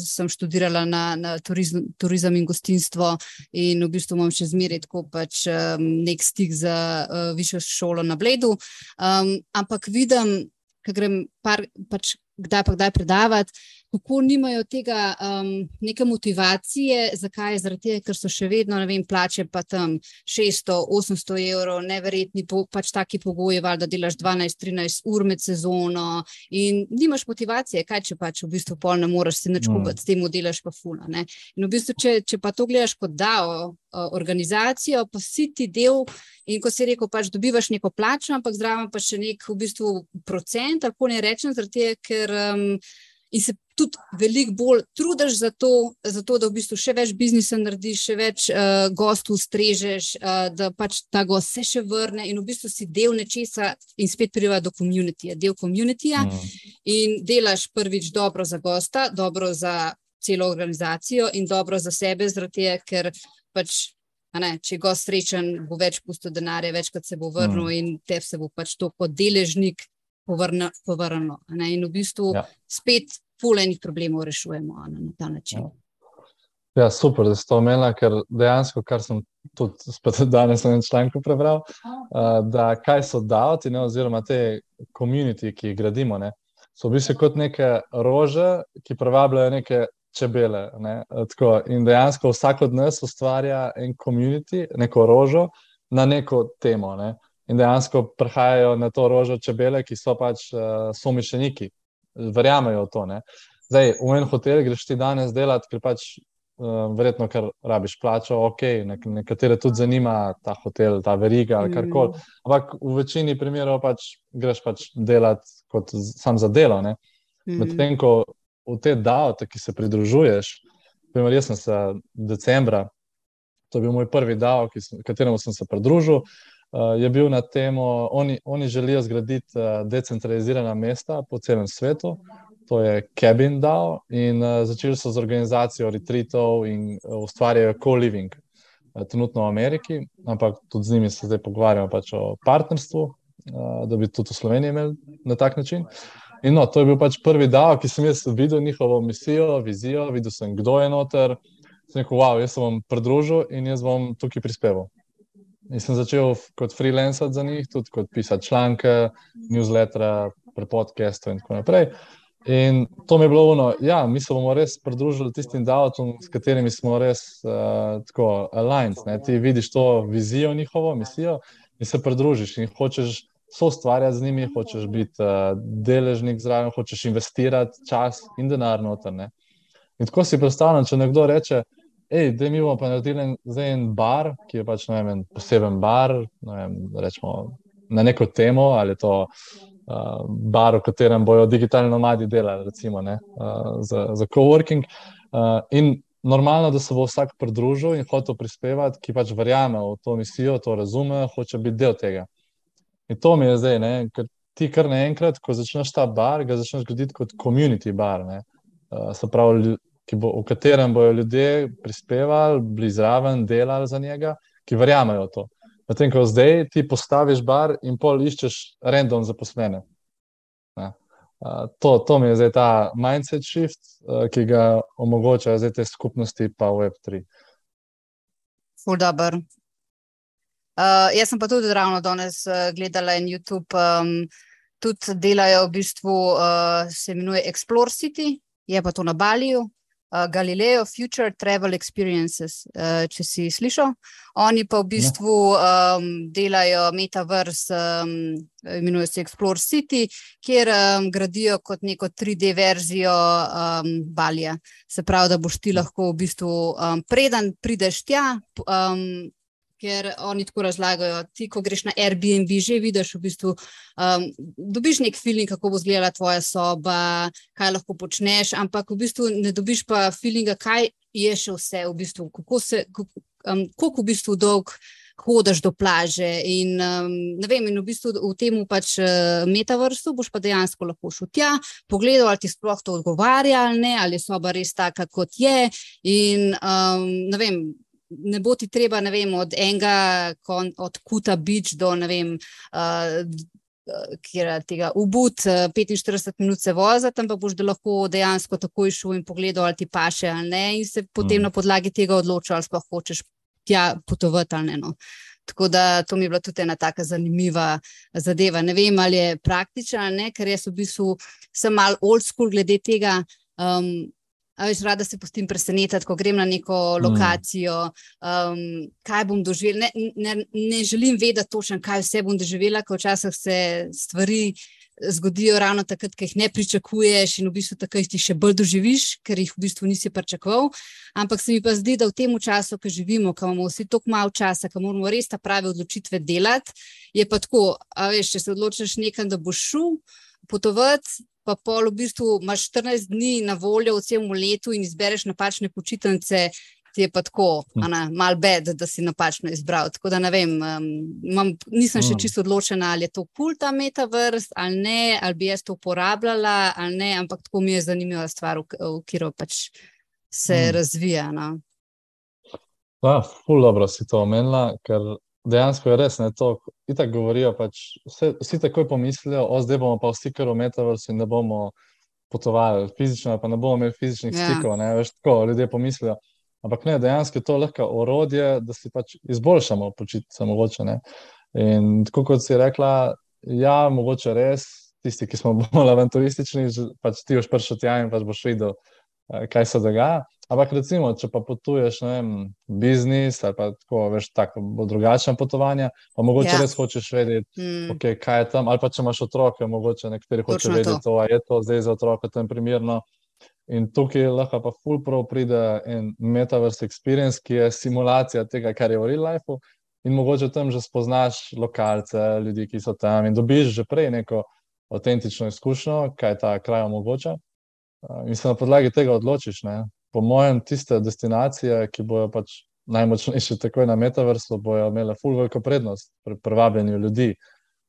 sem študirala na, na turizm, turizem in gostinstvo in v bistvu imam še zmeraj tako pač um, nek stik za uh, višjo šolo na Bledu. Um, ampak vidim, vidim, ko grem par, pač kdaj pa kdaj predavati, kako nimajo tega um, neke motivacije, zakaj? Zaradi tega, ker so še vedno, ne vem, plače pa tam 600, 800 evrov, neverjetni, po, pač taki pogoji, da delaš 12, 13 ur med sezono in nimaš motivacije, kaj če pač v bistvu pol ne moreš se nič mm. kupiti, s tem delaš pa fula. Ne? In v bistvu, če, če pa to gledaš kot dao organizacijo, pa si ti del. In ko si rekel, pač dobivaš neko plačo, ampak zraven pa še nek v bistvu procent, tako ne rečem, zaradi tega, ker um, in se tudi veliko bolj trudiš za to, za to, da v bistvu še več biznisa narediš, še več uh, gostov strežeš, uh, da pač ta gost se še vrne in v bistvu si del nečesa in spet priva do komunitija, del komunitija mm. in delaš prvič dobro za gosta, dobro za celo organizacijo in dobro za sebe, zaradi tega, ker pač. Ne, če je gost srečen, bo več pustil denarja, večkrat se bo vrnil mm. in te se bo pač to kot deležnik povrnilo. In v bistvu ja. spet fulejnih problemov rešujemo na, na ta način. Ja. Ja, super, da ste to omenili, ker dejansko, kar sem tudi danes na članku prebral, uh, da kaj so davki, oziroma te komunitije, ki jih gradimo, ne, so v bistvu kot neke rože, ki privabljajo neke čebele. Ne, tako, in dejansko vsak od nas ustvarja en komunity, neko rožo na neko temo. Ne in dejansko prihajajo na to rožo čebele, ki so pač uh, somišljeniki, verjamejo v to. Ne? Zdaj, v en hotel greš ti danes delati, ker pač uh, verjetno, ker rabiš plačo, ok, nek nekatere tudi zanima ta hotel, ta veriga ali karkoli. Mm. Ampak v večini primerov pač greš pač delati kot sam za delo. Mm. Medtem ko v te davke, ki se pridružuješ, primer, jaz sem se decembra, to je bil moj prvi davek, kateremu sem se pridružil. Je bil na temo, oni, oni želijo zgraditi eh, decentralizirana mesta po celem svetu. To je Cabin DAO in uh, začeli so z organizacijo retreatov in uh, ustvarjajo co-living, uh, trenutno v Ameriki, ampak tudi z njimi se zdaj pogovarjamo pač o partnerstvu, uh, da bi tudi v Sloveniji imeli na tak način. In no, to je bil pač prvi dan, ki sem videl njihovo misijo, vizijo, videl sem, kdo je noter. Sem rekel, wow, jaz se bom pridružil in jaz bom tukaj prispeval. In sem začel kot freelancer za njih, tudi kot pisati članke, newsletter, prepodcast in tako naprej. In to mi je bilo uno, ja, mi se bomo res pridružili tistim davkom, s katerimi smo res uh, tako aligned. Ne? Ti vidiš to vizijo njihovo, misijo in se pridružiš in hočeš so ustvarjati z njimi, hočeš biti uh, deležnik zraven, hočeš investirati čas in denar noter. Ne? In tako si predstavljam, če nekdo reče, da mi bomo pa naredili zdaj en bar, ki je pač vem, poseben bar, vem, rečemo, na neko temo ali to uh, bar, v katerem bojo digitalni nomadi delali, recimo, ne, uh, za, za coworking. Uh, in normalno, da se bo vsak pridružil in hoče prispevati, ki pač verjame v to misijo, to razume, hoče biti del tega. In to mi je zdaj, ne, ker ti kar naenkrat, ko začneš ta bar, ga začneš graditi kot community bar. Ne, uh, se pravi, bo, v katerem bodo ljudje prispevali, bili zraven, delali za njega, ki verjamejo to. Medtem ko zdaj ti postaviš bar in pol iščeš random zaposlene. Uh, to, to mi je zdaj ta mindset shift, ki ga omogoča zdaj te skupnosti, pa Web3. Fuldober. Uh, jaz sem pa tudi ravno danes uh, gledala na YouTube, um, tudi delajo v bistvu, uh, se imenuje Explore City, je pa to na Baliju, uh, Galileo Future Travel Experiences, uh, če si slišal. Oni pa v bistvu um, delajo metaverse, um, imenuje se Explore City, kjer um, gradijo kot neko 3D verzijo um, Balija. Se pravi, da boš ti lahko v bistvu um, preden prideš tja. Um, ker oni tako razlagajo. Ti, ko greš na Airbnb, že vidiš, v bistvu, um, dobiš nek feeling, kako bo izgledala tvoja soba, kaj lahko počneš, ampak v bistvu ne dobiš pa feelinga, kaj je še vse, v bistvu, kako se, um, koliko v bistvu dolg. Hodiš do plaže, in, um, vem, in v bistvu v tem pač, uh, metaversu boš pa dejansko lahko šel tja, pogledal, ali ti sploh to odgovarja, ali ne, ali je soba res taka, kot je. In, um, vem, ne bo ti treba, ne vem, od enega, kon, od Kuta Beach do ne vem. Uh, Ker je tega ubud, 45 minut se voziti, ampak boš lahko dejansko takoj šel in pogledal, ali ti paše ali ne, in se potem mm. na podlagi tega odločil, ali pa hočeš tja potovati ali ne. No. Tako da to mi je bila tudi ena tako zanimiva zadeva. Ne vem, ali je praktična ali ne, ker jaz v bistvu sem mal old school glede tega. Um, Veš, rada se pustim presenetiti, ko grem na neko mm. lokacijo, um, kaj bom doživela. Ne, ne, ne želim vedeti točno, kaj vse bom doživela, ker včasih se stvari zgodijo ravno takrat, ki jih ne pričakuješ, in v bistvu takrat jih še bolj doživiš, ker jih v bistvu nisi pričakoval. Ampak se mi pa zdi, da v tem času, ki živimo, ko imamo vsi tako malo časa, ko moramo res ta prave odločitve delati, je pa tako, veš, če se odločiš nekam, da boš šel potovati pa pol v bistvu imaš 14 dni na voljo v celem letu in izbereš napačne počitnice, ti je pa tako, hm. malo bed, da si napačno izbral. Tako da ne vem, um, imam, nisem še hm. čisto odločena, ali je to kul ta metaverse ali ne, ali bi jaz to uporabljala ali ne, ampak tako mi je zanimiva stvar, v, v katero pač se hmm. razvija. No. Ja, ful dobro si to omenila, ker dejansko je res, da to tako govorijo. Pač, vse, vsi takoj pomislijo, da zdaj bomo pa vsi kar v metaversu in ne bomo potovali fizično, pa ne bomo imeli fizičnih ja. stikov. Ne, veš, tako ljudje pomislijo. Ampak ne, dejansko je to lahko orodje, da si pač izboljšamo počutje, mogoče. Ne. In tako kot si rekla, ja, mogoče res. Tisti, ki smo bolj avanturistični, pač ti boš prišel tja in pač boš videl, eh, kaj se dogaja. Ampak, recimo, če pa potuješ, ne vem, biznis ali pa tako, veš, tako bo drugačen potovanje, pa mogoče ja. res hočeš vedeti, mm. okay, kaj je tam, ali pa če imaš otroke, mogoče nekateri hočejo vedeti, to. To, je to zdaj za otroke tam primerno. In tukaj lahko pa full pro pride en metaverse experience, ki je simulacija tega, kar je v real life. In mogoče tam že spoznaš lokalce, ljudi, ki so tam in dobiš že prej neko avtentično izkušnjo, kaj ta kraj omogoča. In se na podlagi tega odločiš. Ne? Po mojem, tiste destinacije, ki bojo pač najmočnejše takoj na metaversu, bojo imele full veliko prednost pri privabljanju ljudi.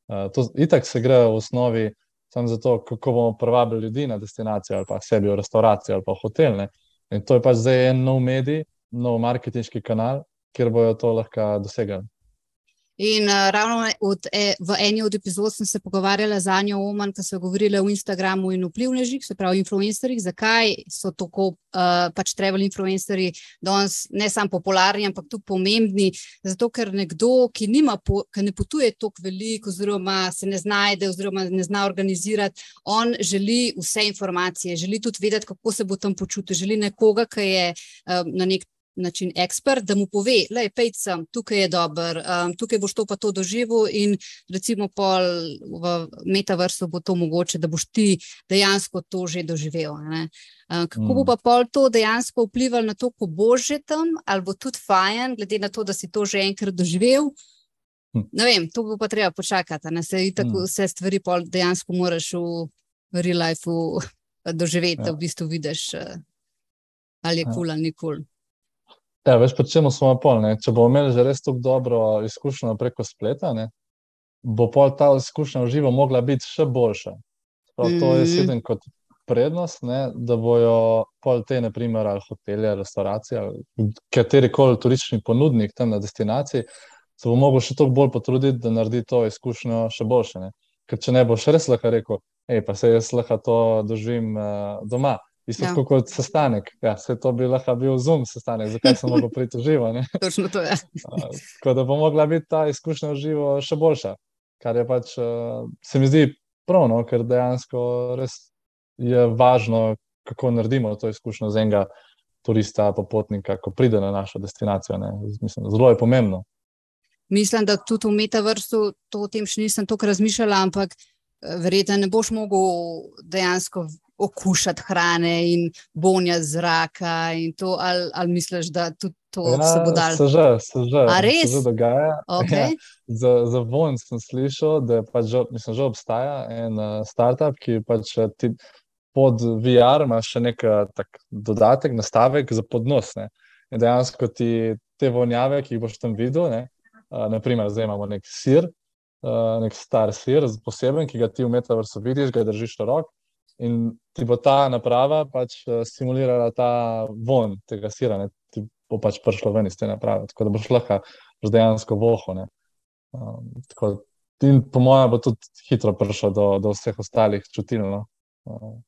Uh, to itak se gre v osnovi samo zato, kako bomo privabili ljudi na destinacijo ali pa sebi v restauracijo ali pa hotel. Ne? In to je pač zdaj en nov medij, nov marketinški kanal, kjer bojo to lahko dosegali. In uh, ravno od, e, v eni od epizod sem se pogovarjala z Anjo Oman, ki so govorili o Instagramu in vplivnežih, se pravi, influencerjih, zakaj so tako uh, pač travel influencerji danes ne samo popularni, ampak tudi pomembni. Zato, ker nekdo, ki, po, ki ne potuje tako veliko, oziroma se ne znajde, oziroma ne zna organizirati, on želi vse informacije, želi tudi vedeti, kako se bo tam počutil, želi nekoga, ki je uh, na nek način ekspert, da mu pove, je pejt sem, tukaj je dober, um, tukaj boš to pa to doživel in recimo pol v metaversu bo to mogoče, da boš ti dejansko to že doživel. Um, kako mm. bo pa pol to dejansko vplivalo na to, ko boš že tam, ali bo tudi fajn, glede na to, da si to že enkrat doživel. Hm. Ne vem, to bo pa treba počakati, da se tako mm. vse stvari dejansko moraš v real life doživeti, ja. da v bistvu vidiš, uh, ali je kul ja. cool ali ni kul. Cool. Ja, veš, pa čemu smo pol. Ne? Če bomo imeli že res tako dobro izkušnjo preko spleta, ne? bo pol ta izkušnja v živo mogla biti še boljša. Prav, to je mhm. sedem kot prednost, ne? da bojo pol te, naprimer, ali hotelje, restauracije, ali katerikoli turistični ponudnik tam na destinaciji, se bo mogel še toliko bolj potruditi, da naredi to izkušnjo še boljše. Ne? Ker če ne boš res lahko rekel, hej, pa se jaz lahko to doživim uh, doma. Isto ja. kot sestanek. Ja, se to bi lahko bil zoom sestanek, zakaj sem lahko priti živo. Točno to je. Tako da bo mogla biti ta izkušnja v živo še boljša. Kar je pač, se mi zdi pravno, ker dejansko res je važno, kako naredimo to izkušnjo z enega turista, popotnika, ko pride na našo destinacijo. Mislim, zelo je pomembno. Mislim, da tudi v metaversu to o tem še nisem toliko razmišljala, ampak verjetno ne boš mogel dejansko okušati hrane in bonja zraka. To, ali, ali misliš, da tudi to ja, se bo dalo? Se že, se že, se že dogaja. Okay. Ja, za, za von sem slišal, da pač že, mislim, že obstaja en uh, startup, ki pač eh, ti pod VR ima še nek tak dodatek, nastavek za podnos. Ne? In dejansko ti te vonjave, ki jih boš tam videl, ne? Uh, naprimer, zdaj imamo nek sir. Uh, nek star sir, poseben, ki ga ti v metaversu vidiš, ga držiš v roki, in ti bo ta naprava pač eh, simulirala ta von tega sira, ne? ti bo pač prišlo ven iz te naprave, tako da boš lahko dejansko voho. Um, tako, in po mojem, bo tudi hitro prišlo do, do vseh ostalih čutil. No? Uh.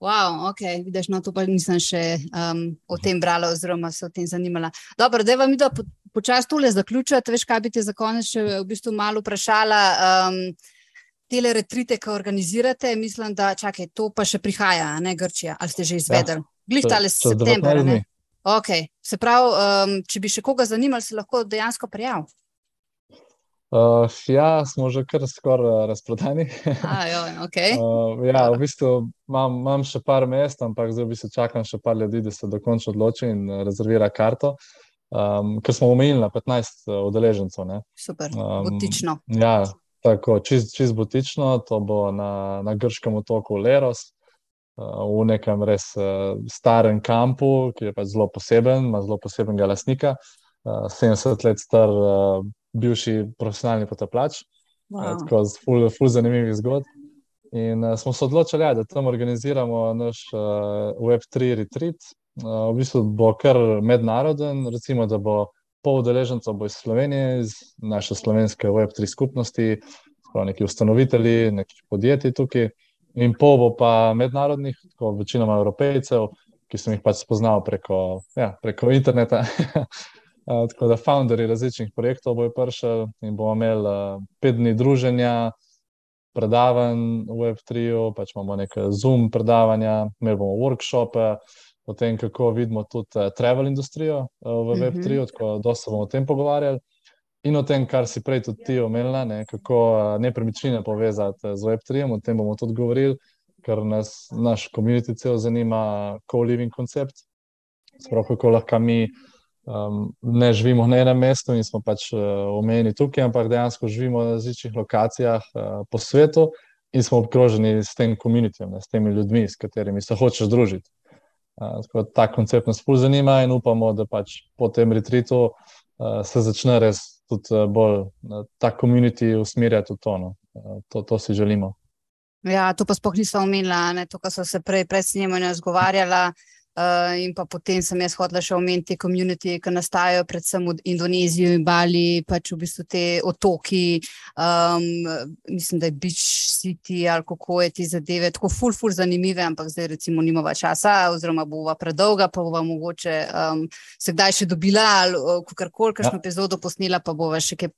Wow, ok, vidiš, no to pa nisem še um, o tem brala, oziroma se o tem zanimala. Dobro, da vam je po, počasi tole zaključiti, veš, kaj bi te za konec še v bistvu malo vprašala. Um, te retrite, ki organizirate, mislim, da čakaj, to pa še prihaja, ne Grčija, ali ste že izvedeli? Ja, Glih tale september. Okay. Se pravi, um, če bi še koga zanimali, se lahko dejansko prijav. Uh, ja, smo že kar skoraj uh, razprodani. okay. uh, ja, v bistvu imam, imam še par mest, ampak zdaj bi se čakal še par ljudi, da se dokončno odloči in rezervira karto. Um, ker smo omejili na 15 uh, udeležencev. Super, odlično. Um, ja, Tako, čist, čist butično, to bo na, na grškem otoku Leros, uh, v nekem res uh, starem kampu, ki je pač zelo poseben, ima zelo posebenega lasnika, uh, 70 let star, uh, bivši profesionalni potapljač, wow. uh, tako ful, ful zanimivih zgodb. In uh, smo se odločili, ja, da tam organiziramo naš uh, Web3 retreat. Uh, v bistvu bo kar mednaroden, recimo, da bo pol udeležencev bo iz Slovenije, iz naše slovenske Web3 skupnosti, prav neki ustanovitelji, neki podjetji tukaj, in pol bo pa mednarodnih, tako večinoma evropejcev, ki sem jih pač spoznal preko, ja, preko interneta. tako da, founderji različnih projektov bojo prišli in bomo imeli pet dni druženja. Predavanj v Web3, pač imamo nekaj Zoom predavanja, imeli bomo workshope, o tem, kako vidimo tudi uh, travel industrijo uh, v Web3, uh -huh. tako da se bomo o tem pogovarjali. In o tem, kar si prej tudi ti omenila, ne, kako uh, nepremičnine povezati z Web3, o tem bomo tudi govorili, ker nas naš komunity cel zanima, co-living koncept. Sprav, kako lahko mi um, ne živimo na enem mestu in smo pač uh, omejeni tukaj, ampak dejansko živimo na različnih lokacijah uh, po svetu in smo obkroženi s tem komunitijem, s temi ljudmi, s katerimi se hočeš družiti. Tako, ta koncept nas bolj zanima in upamo, da pač po tem retritu uh, se začne res tudi bolj uh, ta komunity usmerjati v tono. Uh, to, to si želimo. Ja, to pa spoh nisem omenila, to, kar so se prej pred snemanjem zgovarjala. Uh, in pa potem sem jaz hodila še omeniti te komunitije, ki nastajajo predvsem v Indoneziji in Bali, pač v bistvu te otoki, um, mislim, da je Beach City ali kako je ti zadeve, tako ful, ful zanimive, ampak zdaj recimo nimava časa, oziroma bova predolga, pa bova mogoče um, se kdaj še dobila ali kakorkoli, kakšno ja. epizodo posnela, pa bova še kaj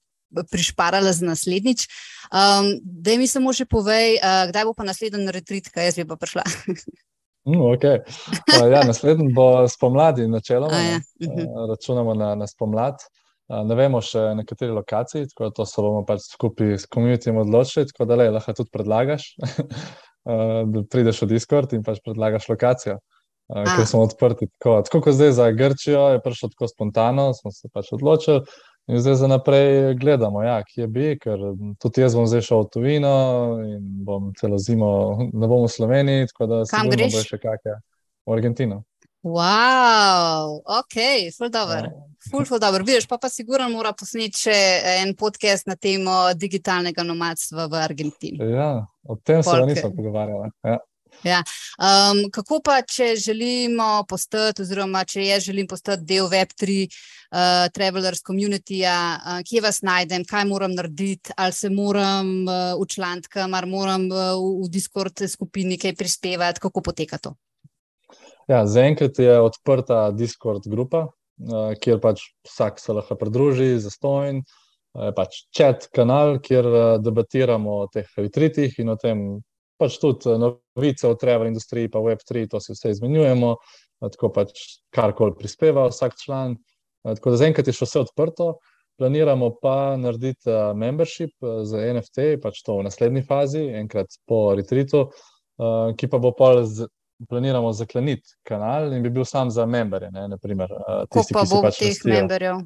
prišparala za naslednjič. Um, da mi samo še povej, uh, kdaj bo pa naslednji retrit, kaj jaz bi pa prišla. Mm, okay. ja, naslednji bo spomladi, načeloma. Ja. Uh, računamo na, na spomlad. Uh, ne vemo še na kateri lokaciji, tako da to se bomo pač skupaj s komunitijem odločili. Tako da le, lahko tudi predlagaš, uh, da prideš v Discord in pač predlagaš lokacijo, uh, ker smo odprti. Tako, tako kot zdaj za Grčijo, je prišlo tako spontano, smo se pač odločili. In zdaj za naprej gledamo, ja, kje bi, ker tudi jaz bom zdaj šel v tujino in bom celo zimo ne bom v Sloveniji. Kam greš? Še kakšne v Argentino. Wow, ok, ful dobro. Ja. Ful, ful dobro. Vidiš, pa pa sigurno mora posneti še en podcast na temo digitalnega nomadstva v Argentini. Ja, o tem se nismo pogovarjali. Ja. Ja. Um, kako pa, če želimo postati, oziroma če jaz želim postati del Web3 uh, Travelers Community, uh, kje vas najdem, kaj moram narediti, ali se moram uh, učlaniti, ali moram uh, v Discord skupini kaj prispevati, kako poteka to? Ja, Zaenkrat je odprta Discord grupa, uh, kjer pač vsak se lahko pridruži, zastojen. Je pač čat kanal, kjer debatiramo o teh retritih in o tem, pač tudi eh, novice o travel industriji, pa Web3, to si vse izmenjujemo, eh, tako pač karkoli prispeva vsak član. Eh, tako da zaenkrat je še vse odprto. Planiramo pa narediti membership za NFT, pač to v naslednji fazi, enkrat po retreatu, ki pa bo pol. Planiramo zakleniti kanal in bi bil sam za memberje. Kako pa bo pač teh memberjev?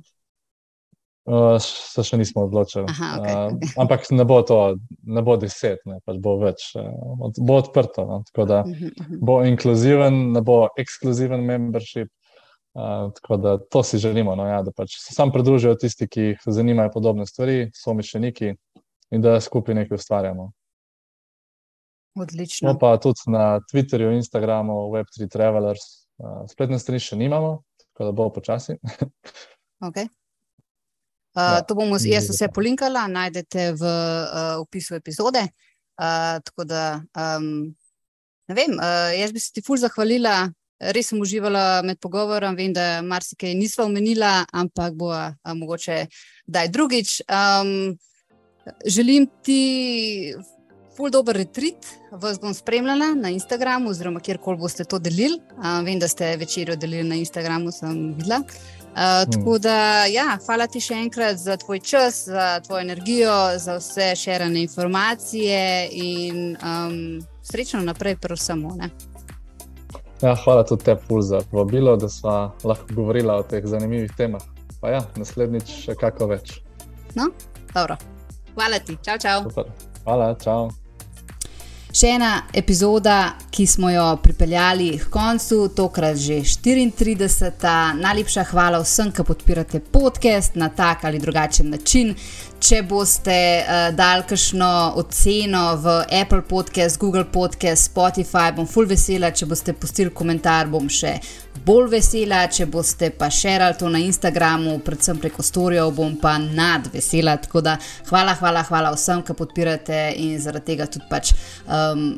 Uh, se še nismo odločili. Aha, okay. uh, ampak ne bo to, ne bo deset, ne, pač bo več, uh, bo odprto. No, tako da uh -huh, uh -huh. bo inkluziven, ne bo ekskluziven membership. Uh, tako da to si želimo, no, ja, da pač se sam pridružijo tisti, ki jih zanimajo podobne stvari, so mišljeniki in da skupaj nekaj ustvarjamo. Odlično. No, pa tudi na Twitterju, Instagramu, Web3 Travelers, uh, spletne strani še nimamo, tako da bo počasi. okay. Uh, to bomo jaz vse polinkala, najdete v uh, opisu epizode. Uh, tako da, um, ne vem, uh, jaz bi se ti ful zahvalila, res sem uživala med pogovorom. Vem, da marsikaj nisva omenila, ampak bo uh, mogoče daj drugič. Um, želim ti ful dober retrit, vas bom spremljala na Instagramu, oziroma kjerkoli boste to delili. Uh, vem, da ste večerjo delili na Instagramu, sem videla. Uh, tako da, ja, hvala ti še enkrat za tvoj čas, za tvojo energijo, za vse širene informacije in um, srečno naprej, predvsem. Ja, hvala tudi tebi za povabilo, da smo lahko govorili o teh zanimivih temah. Pa ja, naslednjič še kako več. No, dobro. Hvala ti, čau, čau. Super. Hvala, čau. Še ena epizoda, ki smo jo pripeljali k koncu, tokrat že 34. Najlepša hvala vsem, ki podpirate podcast na tak ali drugačen način. Če boste uh, dali kakšno oceno v Apple Podcast, Google Podcast, Spotify, bom full vesela. Če boste pustili komentar, bom še bolj vesela. Če boste pa širili to na Instagramu, predvsem preko storijev, bom pa nad vesela. Tako da hvala, hvala, hvala vsem, ki podpirate in zaradi tega tudi pač. Um,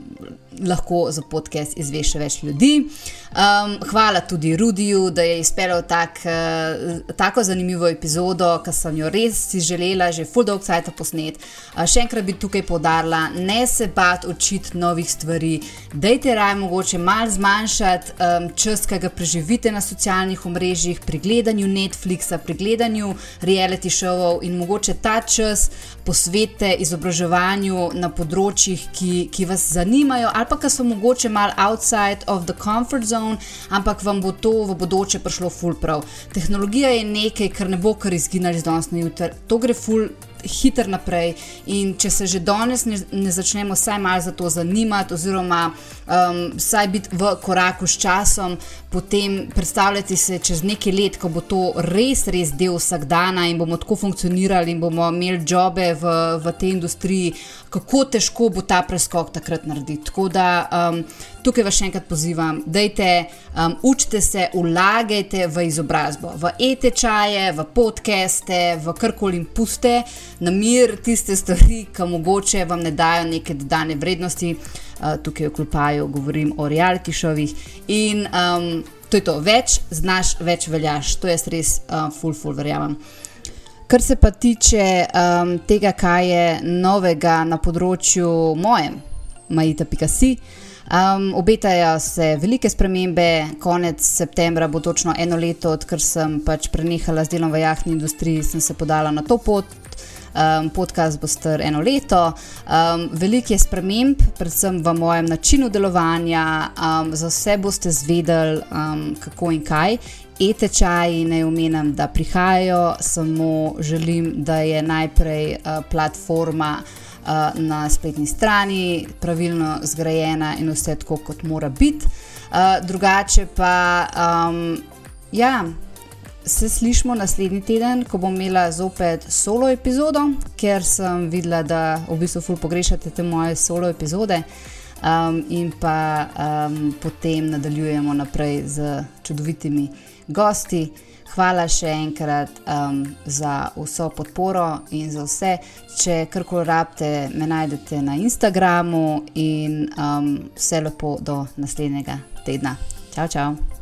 lahko za podcast izve še več ljudi. Um, hvala tudi Rudiju, da je izpeljal tak, uh, tako zanimivo epizodo, ki sem jo res si želela že full dog cajt posnet. Uh, še enkrat bi tukaj povdarila, ne se bat učiti novih stvari, dajte raj mogoče malo zmanjšati um, čas, ki ga preživite na socialnih omrežjih, pri gledanju Netflixa, pri gledanju reality showov in mogoče ta čas posvete izobraževanju na področjih, ki, ki vas zanimajo ali pa ki so mogoče malo outside of the comfort zone, ampak vam bo to v bodoče prišlo ful prav. Tehnologija je nekaj, kar ne bo kar izginili z danes na jutr. To gre ful hiter naprej. In če se že danes ne, ne začnemo vsaj malo za to zanimati, oziroma um, vsaj biti v koraku s časom, potem predstavljati se čez nekaj let, ko bo to res, res del vsakdana in bomo tako funkcionirali in bomo imeli jobe v, v tej industriji, kako težko bo ta preskok takrat narediti. Tako da um, tukaj vas še enkrat pozivam, dajte, um, učite se, ulagajte v izobrazbo, v e-tečaje, v podcaste, v karkoli jim puste, na mir tiste stvari, ki mogoče vam ne dajo neke dodane vrednosti. Uh, tukaj v Klupaju govorim o reality šovih. In um, to je to, več znaš, več veljaš. To jaz res uh, full, full verjamem. Kar se pa tiče um, tega, kaj je novega na področju mojem, Majita Pikasi. Um, obetajo se velike spremembe, konec septembra bo točno eno leto, odkar sem pač prenehala z delom v jahtni industriji, sem se podala na to pot. Um, podcast bo star eno leto. Um, veliko je sprememb, predvsem v mojem načinu delovanja, um, za vse boste zvedeli, um, kako in kaj e-tečaji, naj omenim, da prihajajo, samo želim, da je najprej uh, platforma uh, na spletni strani pravilno zgrajena in vse tako, kot mora biti. Uh, drugače pa, um, ja. Se slišmo naslednji teden, ko bom imela zopet solo epizodo, ker sem videla, da v bistvu ful pogrešate te moje solo epizode. Um, in pa um, potem nadaljujemo naprej z čudovitimi gosti. Hvala še enkrat um, za vso podporo in za vse. Če karkoli rabite, me najdete na Instagramu in um, vse lepo do naslednjega tedna. Čau, čau!